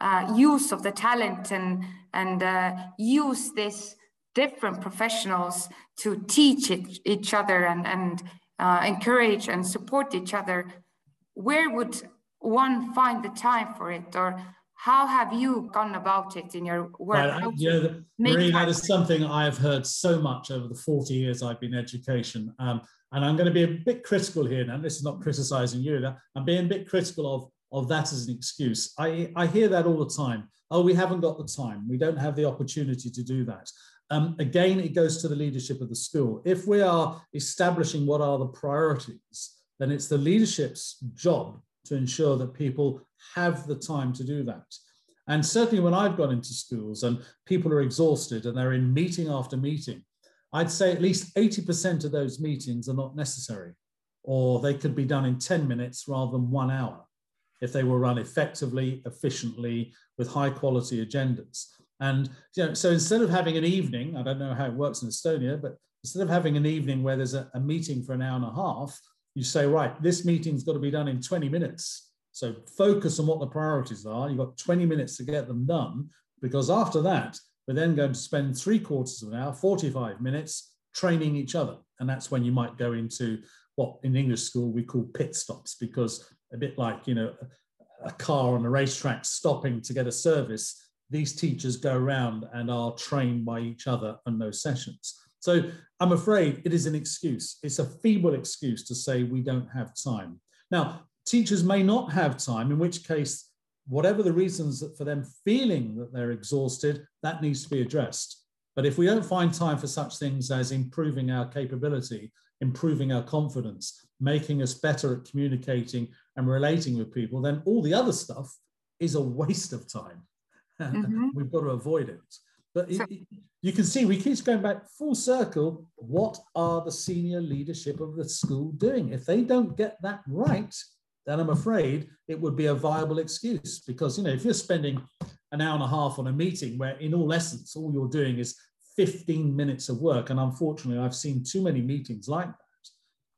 uh, use of the talent and, and uh, use this different professionals to teach it, each other and, and uh, encourage and support each other. Where would one find the time for it or how have you gone about it in your work? Right. You know, Marie, that is something I've heard so much over the 40 years I've been in education. Um, and I'm going to be a bit critical here now. This is not criticizing you. I'm being a bit critical of, of that as an excuse. I, I hear that all the time. Oh, we haven't got the time. We don't have the opportunity to do that. Um, again, it goes to the leadership of the school. If we are establishing what are the priorities, then it's the leadership's job to ensure that people have the time to do that. And certainly when I've gone into schools and people are exhausted and they're in meeting after meeting, I'd say at least 80% of those meetings are not necessary, or they could be done in 10 minutes rather than one hour if they were run effectively, efficiently, with high quality agendas. And you know, so instead of having an evening, I don't know how it works in Estonia, but instead of having an evening where there's a, a meeting for an hour and a half, you say, right, this meeting's got to be done in 20 minutes. So focus on what the priorities are. You've got 20 minutes to get them done, because after that, we're then going to spend three quarters of an hour, 45 minutes training each other. And that's when you might go into what in English school we call pit stops, because a bit like, you know, a car on a racetrack stopping to get a service, these teachers go around and are trained by each other in those sessions. So I'm afraid it is an excuse. It's a feeble excuse to say we don't have time. Now, teachers may not have time, in which case, whatever the reasons for them feeling that they're exhausted, that needs to be addressed. But if we don't find time for such things as improving our capability, improving our confidence, making us better at communicating and relating with people, then all the other stuff is a waste of time. Mm-hmm. We've got to avoid it. But it, you can see we keep going back full circle. What are the senior leadership of the school doing? If they don't get that right, then I'm afraid it would be a viable excuse because you know if you're spending an hour and a half on a meeting where in all essence all you're doing is 15 minutes of work and unfortunately I've seen too many meetings like that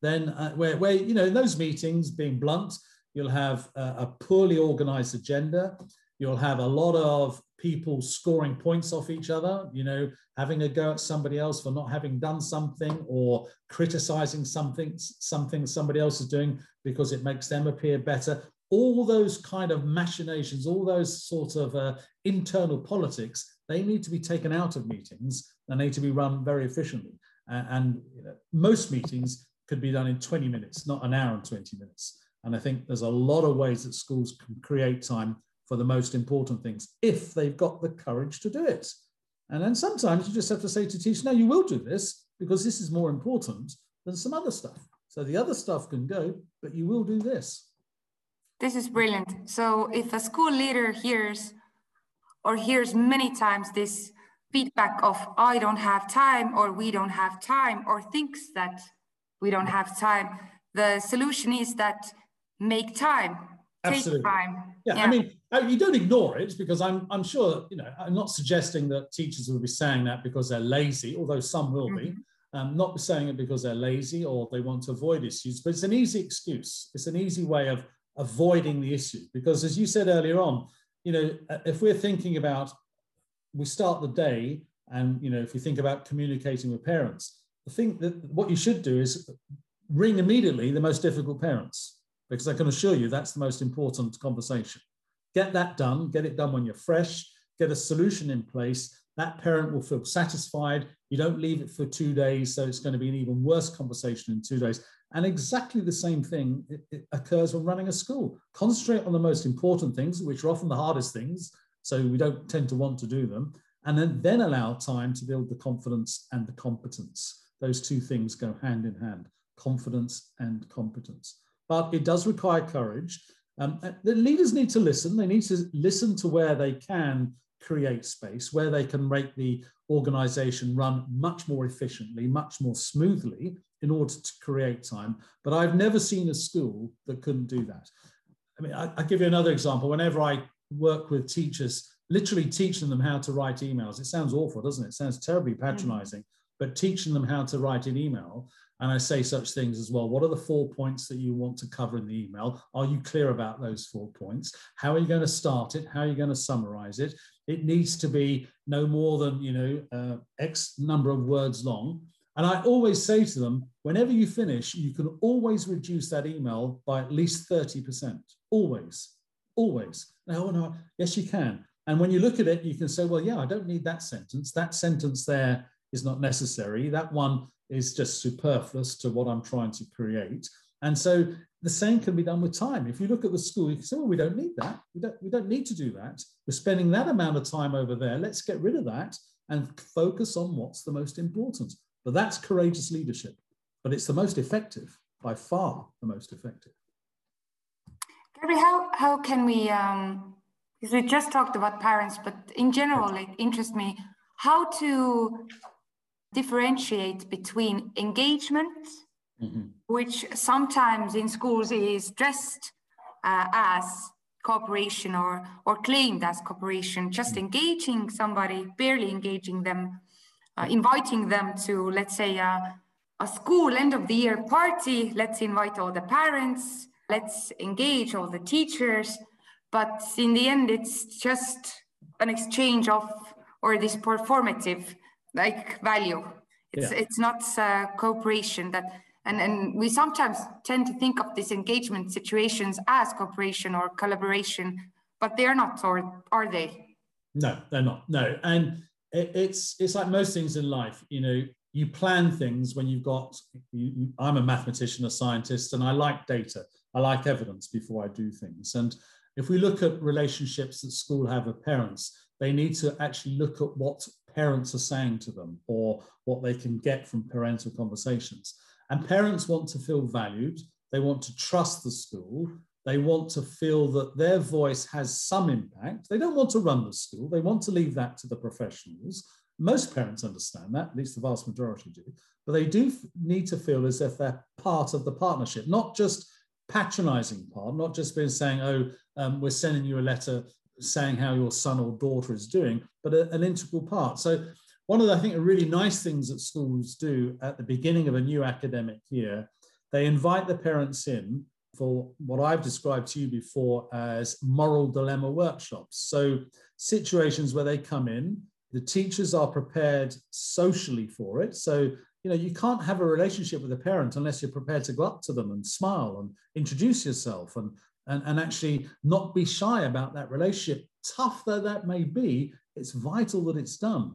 then uh, where, where you know in those meetings being blunt you'll have a, a poorly organized agenda You'll have a lot of people scoring points off each other, you know, having a go at somebody else for not having done something or criticizing something, something somebody else is doing because it makes them appear better. All those kind of machinations, all those sort of uh, internal politics, they need to be taken out of meetings. And they need to be run very efficiently. Uh, and you know, most meetings could be done in 20 minutes, not an hour and 20 minutes. And I think there's a lot of ways that schools can create time for the most important things if they've got the courage to do it. And then sometimes you just have to say to teachers, no, you will do this because this is more important than some other stuff. So the other stuff can go, but you will do this. This is brilliant. So if a school leader hears or hears many times this feedback of I don't have time or we don't have time or thinks that we don't have time, the solution is that make time Absolutely. Yeah, yeah, I mean, you don't ignore it because I'm, I'm sure, you know, I'm not suggesting that teachers will be saying that because they're lazy, although some will mm-hmm. be. Um, not saying it because they're lazy or they want to avoid issues, but it's an easy excuse. It's an easy way of avoiding the issue because, as you said earlier on, you know, uh, if we're thinking about, we start the day, and you know, if we think about communicating with parents, the thing that what you should do is ring immediately the most difficult parents because I can assure you that's the most important conversation. Get that done, get it done when you're fresh, get a solution in place. That parent will feel satisfied. You don't leave it for two days, so it's going to be an even worse conversation in two days. And exactly the same thing it, it occurs when running a school. Concentrate on the most important things, which are often the hardest things, so we don't tend to want to do them, and then, then allow time to build the confidence and the competence. Those two things go hand in hand confidence and competence but it does require courage. Um, uh, the leaders need to listen. They need to listen to where they can create space, where they can make the organization run much more efficiently, much more smoothly in order to create time. But I've never seen a school that couldn't do that. I mean, I, will give you another example. Whenever I work with teachers, literally teaching them how to write emails, it sounds awful, doesn't it? It sounds terribly mm. patronizing, mm-hmm. But teaching them how to write an email, and I say such things as well. What are the four points that you want to cover in the email? Are you clear about those four points? How are you going to start it? How are you going to summarize it? It needs to be no more than, you know, uh, X number of words long. And I always say to them, whenever you finish, you can always reduce that email by at least 30%. Always, always. No, no, yes, you can. And when you look at it, you can say, well, yeah, I don't need that sentence. That sentence there is not necessary. That one is just superfluous to what I'm trying to create. And so the same can be done with time. If you look at the school, you can say, well, we don't need that. We don't, we don't need to do that. We're spending that amount of time over there. Let's get rid of that and focus on what's the most important. But that's courageous leadership. But it's the most effective, by far the most effective. Gary, how, how can we, um, because we just talked about parents, but in general, it interests me how to differentiate between engagement, mm-hmm. which sometimes in schools is dressed uh, as cooperation or, or claimed as cooperation, just mm-hmm. engaging somebody, barely engaging them, uh, inviting them to, let's say, a, a school end of the year party. Let's invite all the parents, let's engage all the teachers. But in the end, it's just an exchange of, or this performative like value. It's yeah. it's not uh, cooperation that and and we sometimes tend to think of these engagement situations as cooperation or collaboration, but they are not, or are they? No, they're not. No, and it, it's it's like most things in life. You know, you plan things when you've got. You, I'm a mathematician, a scientist, and I like data. I like evidence before I do things. And if we look at relationships that school have with parents, they need to actually look at what parents are saying to them or what they can get from parental conversations. And parents want to feel valued, they want to trust the school, they want to feel that their voice has some impact. They don't want to run the school, they want to leave that to the professionals. Most parents understand that, at least the vast majority do, but they do need to feel as if they're part of the partnership, not just patronizing part, not just being saying, oh, um, we're sending you a letter saying how your son or daughter is doing, but a, an integral part. So one of the, I think, really nice things that schools do at the beginning of a new academic year, they invite the parents in for what I've described to you before as moral dilemma workshops. So situations where they come in, the teachers are prepared socially for it. So, you know, you can't have a relationship with a parent unless you're prepared to go up to them and smile and introduce yourself and and, and actually not be shy about that relationship. Tough though that may be, it's vital that it's done.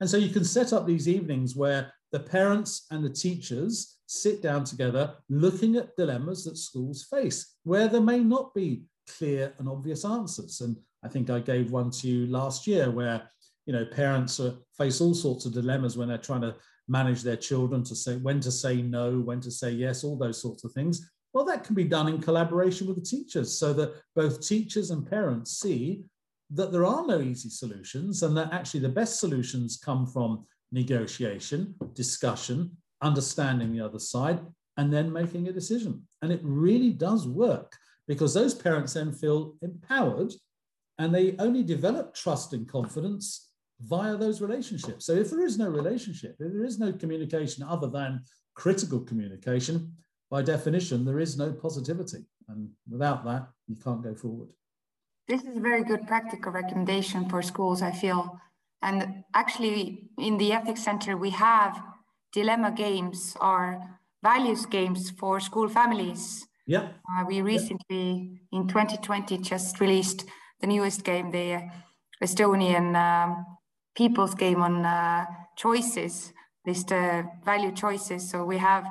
And so you can set up these evenings where the parents and the teachers sit down together looking at dilemmas that schools face, where there may not be clear and obvious answers. And I think I gave one to you last year where you know parents are, face all sorts of dilemmas when they're trying to manage their children to say when to say no, when to say yes, all those sorts of things. Well, that can be done in collaboration with the teachers so that both teachers and parents see that there are no easy solutions and that actually the best solutions come from negotiation, discussion, understanding the other side, and then making a decision. And it really does work because those parents then feel empowered and they only develop trust and confidence via those relationships. So if there is no relationship, if there is no communication other than critical communication, by definition, there is no positivity. And without that, you can't go forward. This is a very good practical recommendation for schools, I feel. And actually, in the Ethics Center, we have dilemma games or values games for school families. Yeah. Uh, we recently, yeah. in 2020, just released the newest game, the Estonian um, people's game on uh, choices, this uh, value choices. So we have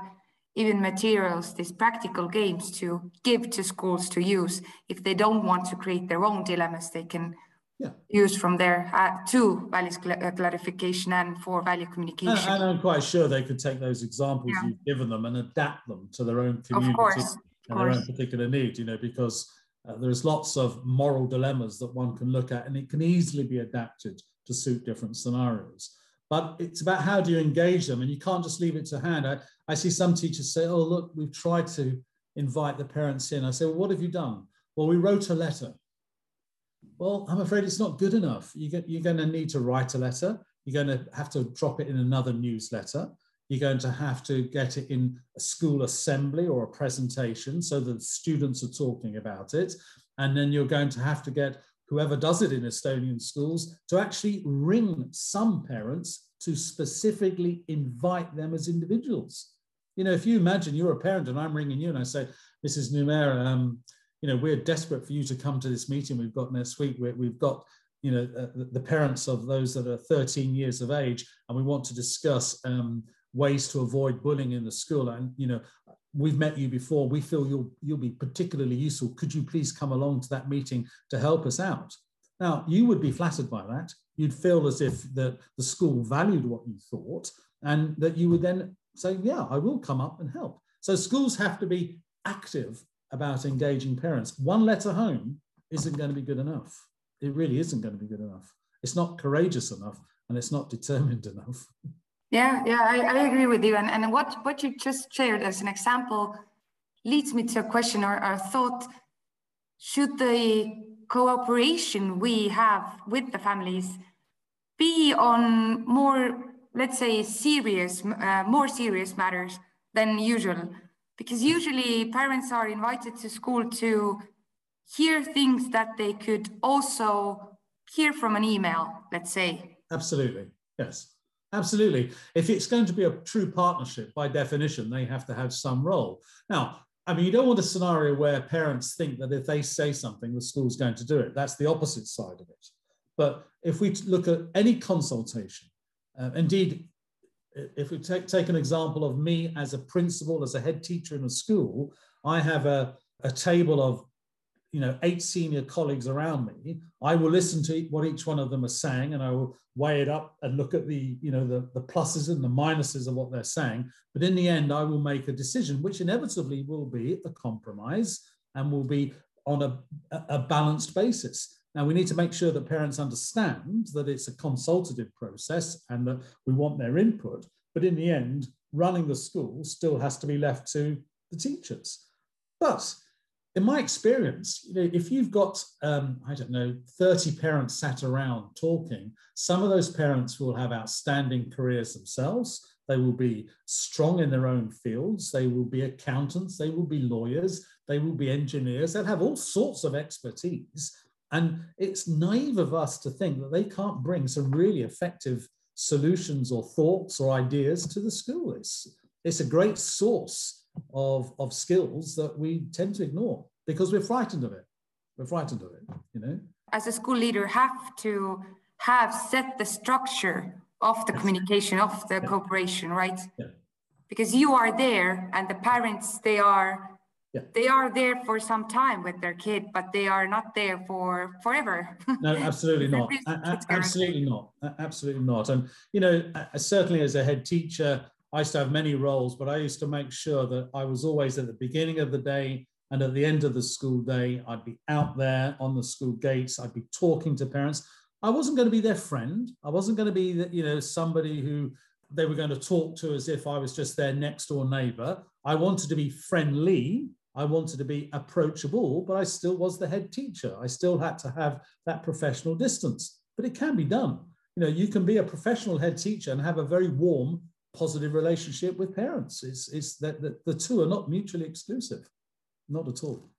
even materials, these practical games to give to schools to use. If they don't want to create their own dilemmas, they can yeah. use from there uh, to values cl uh, clarification and for value communication. And, and, I'm quite sure they could take those examples yeah. you've given them and adapt them to their own community of course, and their own particular need, you know, because uh, there's lots of moral dilemmas that one can look at and it can easily be adapted to suit different scenarios. But it's about how do you engage them and you can't just leave it to hand. I, I see some teachers say, oh, look, we've tried to invite the parents in. I say, well, what have you done? Well, we wrote a letter. Well, I'm afraid it's not good enough. You you're going to need to write a letter. You're going to have to drop it in another newsletter. You're going to have to get it in a school assembly or a presentation so that students are talking about it. And then you're going to have to get whoever does it in Estonian schools to actually ring some parents to specifically invite them as individuals. You know, if you imagine you're a parent and I'm ringing you and I say, Mrs. Nummert, um, you know, we're desperate for you to come to this meeting we've got next week. we have got, you know, uh, the parents of those that are 13 years of age, and we want to discuss um, ways to avoid bullying in the school. And, you know, we've met you before. We feel you'll, you'll be particularly useful. Could you please come along to that meeting to help us out? Now, you would be flattered by that. You'd feel as if the, the school valued what you thought and that you would then say, yeah, I will come up and help. So schools have to be active about engaging parents. One letter home isn't going to be good enough. It really isn't going to be good enough. It's not courageous enough and it's not determined enough. Yeah, yeah, I, I agree with you. And, and what, what you just shared as an example leads me to a question or, or thought should the cooperation we have with the families be on more, let's say, serious, uh, more serious matters than usual? Because usually parents are invited to school to hear things that they could also hear from an email, let's say. Absolutely, yes. Absolutely. If it's going to be a true partnership, by definition, they have to have some role. Now, I mean, you don't want a scenario where parents think that if they say something, the school's going to do it. That's the opposite side of it. But if we look at any consultation, uh, indeed, if we take, take an example of me as a principal, as a head teacher in a school, I have a, a table of you know eight senior colleagues around me i will listen to what each one of them are saying and i will weigh it up and look at the you know the, the pluses and the minuses of what they're saying. But in the end i will make a decision which inevitably will be a compromise and will be on a, a balanced basis. Now we need to make sure that parents understand that it's a consultative process and that we want their input but in the end running the school still has to be left to the teachers. But in my experience, you know, if you've got, um, I don't know, 30 parents sat around talking, some of those parents will have outstanding careers themselves. They will be strong in their own fields. They will be accountants. They will be lawyers. They will be engineers. They'll have all sorts of expertise. And it's naive of us to think that they can't bring some really effective solutions or thoughts or ideas to the school. It's, it's a great source of, of skills that we tend to ignore because we're frightened of it. We're frightened of it, you know? As a school leader, have to have set the structure of the yes. communication, of the yeah. cooperation, right? Yeah. Because you are there and the parents, they are Yeah. They are there for some time with their kid, but they are not there for forever. no, absolutely not. absolutely not. absolutely not. And, you know, certainly as a head teacher, I used to have many roles, but I used to make sure that I was always at the beginning of the day and at the end of the school day, I'd be out there on the school gates. I'd be talking to parents. I wasn't going to be their friend. I wasn't going to be, you know, somebody who they were going to talk to as if I was just their next door neighbor. I wanted to be friendly. I wanted to be approachable, but I still was the head teacher. I still had to have that professional distance, but it can be done. You know, you can be a professional head teacher and have a very warm, positive relationship with parents. It's, it's that the, the two are not mutually exclusive, not at all.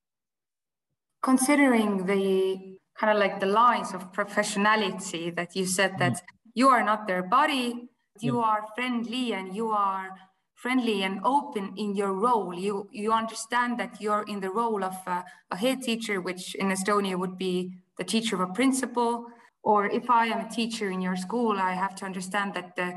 Considering the kind of like the lines of professionality that you said that mm. you are not their body, you yeah. are friendly and you are friendly and open in your role. You you understand that you're in the role of a, a head teacher, which in Estonia would be the teacher of a principal. Or if I am a teacher in your school, I have to understand that the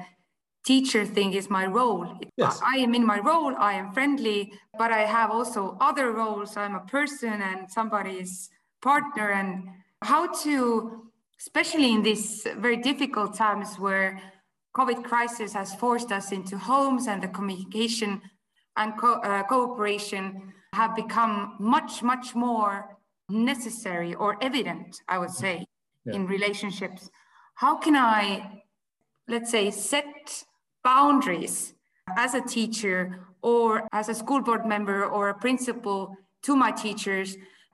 teacher thing is my role. Yes. I am in my role, I am friendly, but I have also other roles. I'm a person and somebody's partner. And how to, especially in these very difficult times where COVID crisis has forced us into homes and the communication and co- uh, cooperation have become much, much more necessary or evident, I would say, yeah. in relationships. How can I, let's say, set boundaries as a teacher or as a school board member or a principal to my teachers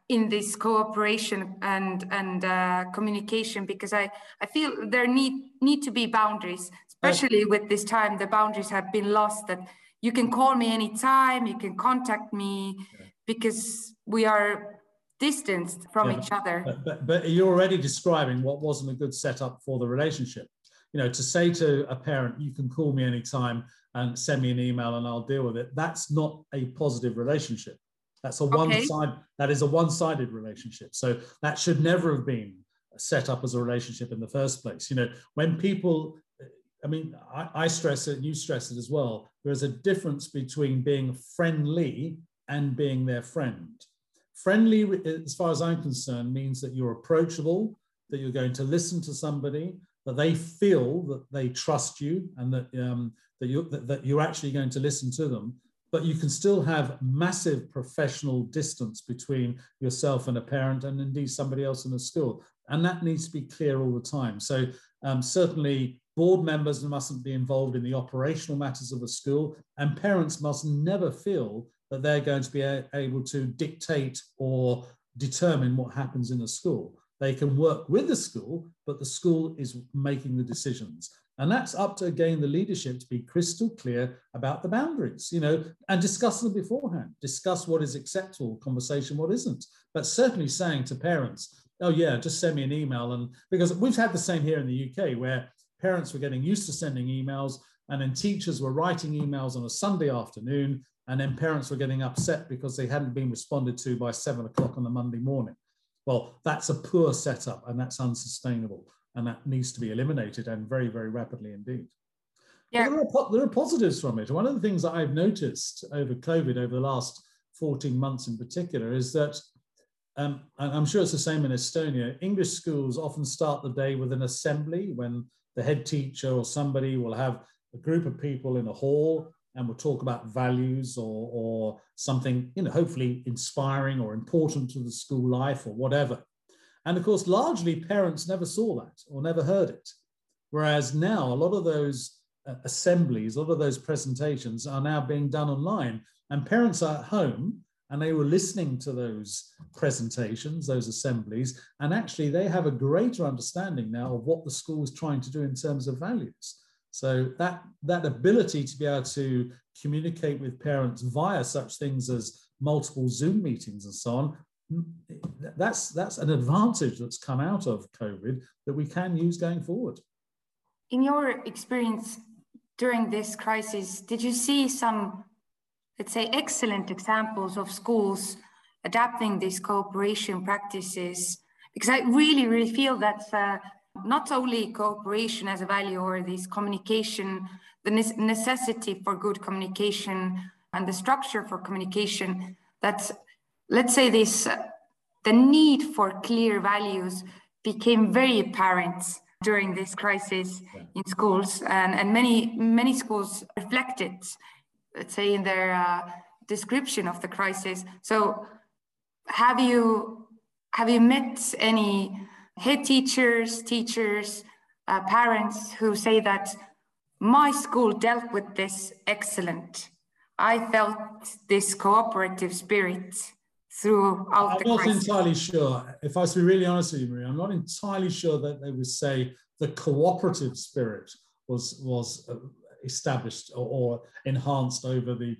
in this cooperation and and uh, communication because I, I feel there need need to be boundaries especially with this time the boundaries have been lost that you can call me anytime you can contact me because we are distanced from yeah. each other. But, but, but you're already describing what wasn't a good setup for the relationship you know to say to a parent you can call me anytime and send me an email and i'll deal with it that's not a positive relationship that's a one okay. side that is a one-sided relationship so that should never have been set up as a relationship in the first place you know when people I mean, I, I, stress it, you stress it as well. There's a difference between being friendly and being their friend. Friendly, as far as I'm concerned, means that you're approachable, that you're going to listen to somebody, that they feel that they trust you, and that um, that you that, that you're actually going to listen to them. But you can still have massive professional distance between yourself and a parent, and indeed somebody else in the school, and that needs to be clear all the time. So um, certainly Board members mustn't be involved in the operational matters of a school, and parents must never feel that they're going to be able to dictate or determine what happens in the school. They can work with the school, but the school is making the decisions. And that's up to, again, the leadership to be crystal clear about the boundaries, you know, and discuss them beforehand. Discuss what is acceptable conversation, what isn't. But certainly saying to parents, oh, yeah, just send me an email. And because we've had the same here in the UK where parents were getting used to sending emails, and then teachers were writing emails on a Sunday afternoon, and then parents were getting upset because they hadn't been responded to by seven o'clock on the Monday morning. Well, that's a poor setup and that's unsustainable, and that needs to be eliminated and very, very rapidly indeed. Yeah. There are, there, are, positives from it. One of the things that I've noticed over COVID, over the last 14 months in particular, is that um, I'm sure it's the same in Estonia. English schools often start the day with an assembly when the head teacher or somebody will have a group of people in a hall and we'll talk about values or, or something, you know, hopefully inspiring or important to the school life or whatever. And of course, largely parents never saw that or never heard it. Whereas now, a lot of those uh, assemblies, a lot of those presentations are now being done online, and parents are at home and they were listening to those presentations, those assemblies, and actually they have a greater understanding now of what the school is trying to do in terms of values. So that, that ability to be able to communicate with parents via such things as multiple Zoom meetings and so on, that's, that's an advantage that's come out of COVID that we can use going forward. In your experience during this crisis, did you see some let's say, excellent examples of schools adapting these cooperation practices. Because I really, really feel that uh, not only cooperation as a value or this communication, the necessity for good communication and the structure for communication, that, let's say this, the need for clear values became very apparent during this crisis in schools and, and many many schools reflected let's say in their uh, description of the crisis. So have you have you met any head teachers teachers uh, parents who say that my school dealt with this excellent i felt this cooperative spirit throughout I'm the not crisis. entirely sure. If I was to be really honest with you, Marie, I'm not entirely sure that they would say the cooperative spirit was was uh, established or, or enhanced over the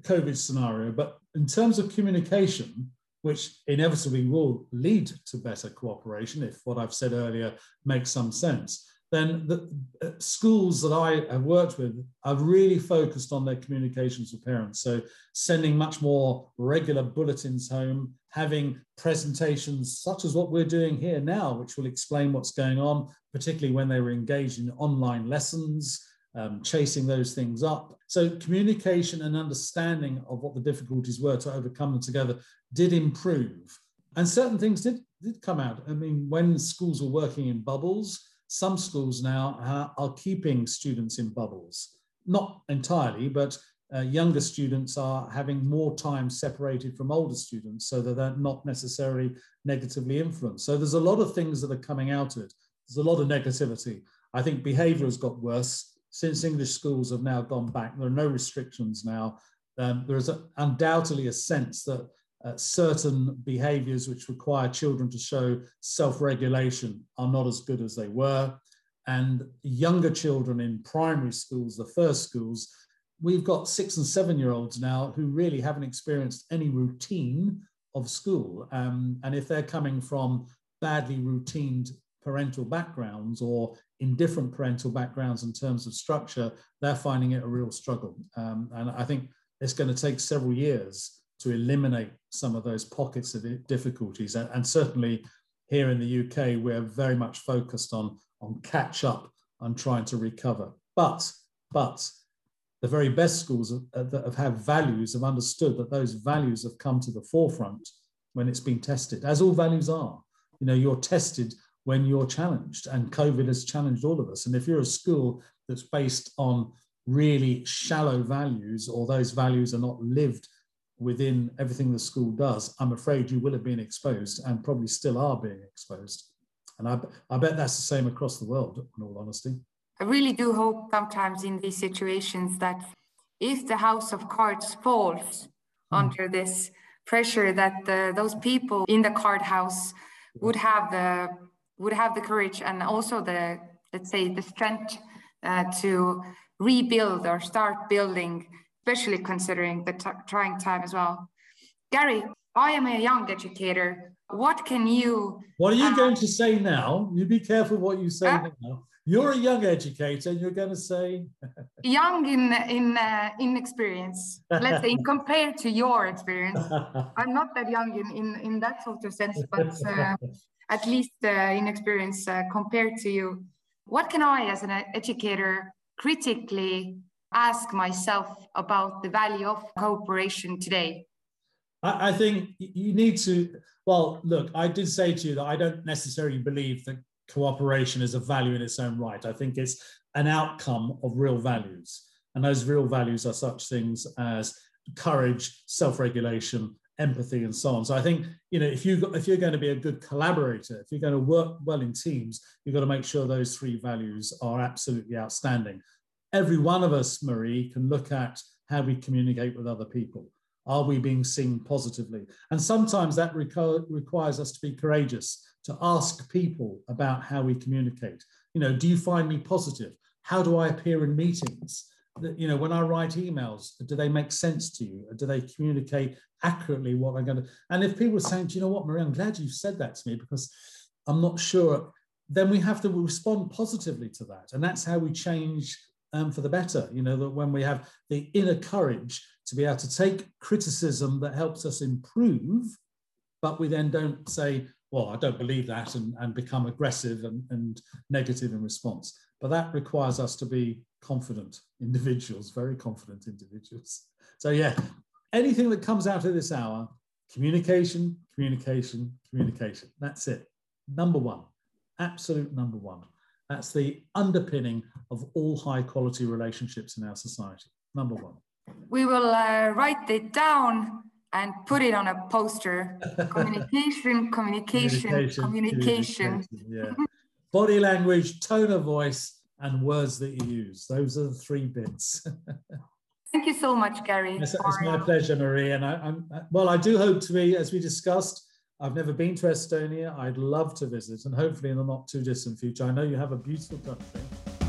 COVID scenario. But in terms of communication, which inevitably will lead to better cooperation, if what I've said earlier makes some sense, then the uh, schools that I have worked with have really focused on their communications with parents. So sending much more regular bulletins home, having presentations such as what we're doing here now, which will explain what's going on, particularly when they were engaged in online lessons, um, chasing those things up. So communication and understanding of what the difficulties were to overcome them together did improve. And certain things did, did come out. I mean, when schools were working in bubbles, some schools now are keeping students in bubbles. Not entirely, but uh, younger students are having more time separated from older students so that they're not necessarily negatively influenced. So there's a lot of things that are coming out of it. There's a lot of negativity. I think behavior has got worse since English schools have now gone back. There are no restrictions now. Um, there is a, undoubtedly a sense that uh, certain behaviors which require children to show self-regulation are not as good as they were. And younger children in primary schools, the first schools, we've got six and seven year olds now who really haven't experienced any routine of school. Um, and if they're coming from badly routined parental backgrounds or indifferent parental backgrounds in terms of structure, they're finding it a real struggle. Um, and I think it's going to take several years to eliminate some of those pockets of difficulties. And, and, certainly here in the UK, we're very much focused on, on catch up and trying to recover. But, but the very best schools that have had values have understood that those values have come to the forefront when it's been tested, as all values are. You know, you're tested when you're challenged, and COVID has challenged all of us. And if you're a school that's based on really shallow values, or those values are not lived within everything the school does, I'm afraid you will have been exposed and probably still are being exposed. And I, I bet that's the same across the world, in all honesty. I really do hope sometimes in these situations that if the house of cards falls mm. under this pressure, that the, those people in the card house would have the would have the courage and also the let's say the strength uh, to rebuild or start building especially considering the trying time as well. Gary, I am a young educator. What can you? What are you uh, going to say now? You be careful what you say uh, now. You're a young educator, and you're going to say young in in uh, in experience. Let's say compared to your experience. I'm not that young in in, in that sort of sense, but uh, at least uh, in experience uh, compared to you. What can I, as an educator, critically ask myself about the value of cooperation today? I, I think you need to, well, look, I did say to you that I don't necessarily believe that cooperation is a value in its own right. I think it's an outcome of real values. And those real values are such things as courage, self-regulation, empathy, and so on. So I think you know if you if you're going to be a good collaborator, if you're going to work well in teams, you've got to make sure those three values are absolutely outstanding every one of us, Marie, can look at how we communicate with other people. Are we being seen positively? And sometimes that requires us to be courageous, to ask people about how we communicate. You know, do you find me positive? How do I appear in meetings? You know, when I write emails, do they make sense to you? Do they communicate accurately what I'm going to? And if people are saying, do you know what, Marie, I'm glad you've said that to me because I'm not sure, then we have to respond positively to that. And that's how we change um, for the better. You know, that when we have the inner courage to be able to take criticism that helps us improve, but we then don't say, well, I don't believe that and, and become aggressive and, and negative in response. But that requires us to be confident individuals, very confident individuals. So, yeah, anything that comes out of this hour, communication, communication, communication. That's it. Number one, absolute number one. That's the underpinning of all high quality relationships in our society. Number one. We will uh, write it down and put it on a poster. communication, communication, communication. communication. communication yeah. Body language, tone of voice, and words that you use. Those are the three bits. Thank you so much, Gary. It's, it's my pleasure, Marie. And I, am uh, well, I do hope to be, as we discussed, I've never been to Estonia. I'd love to visit, and hopefully in the not too distant future. I know you have a beautiful country.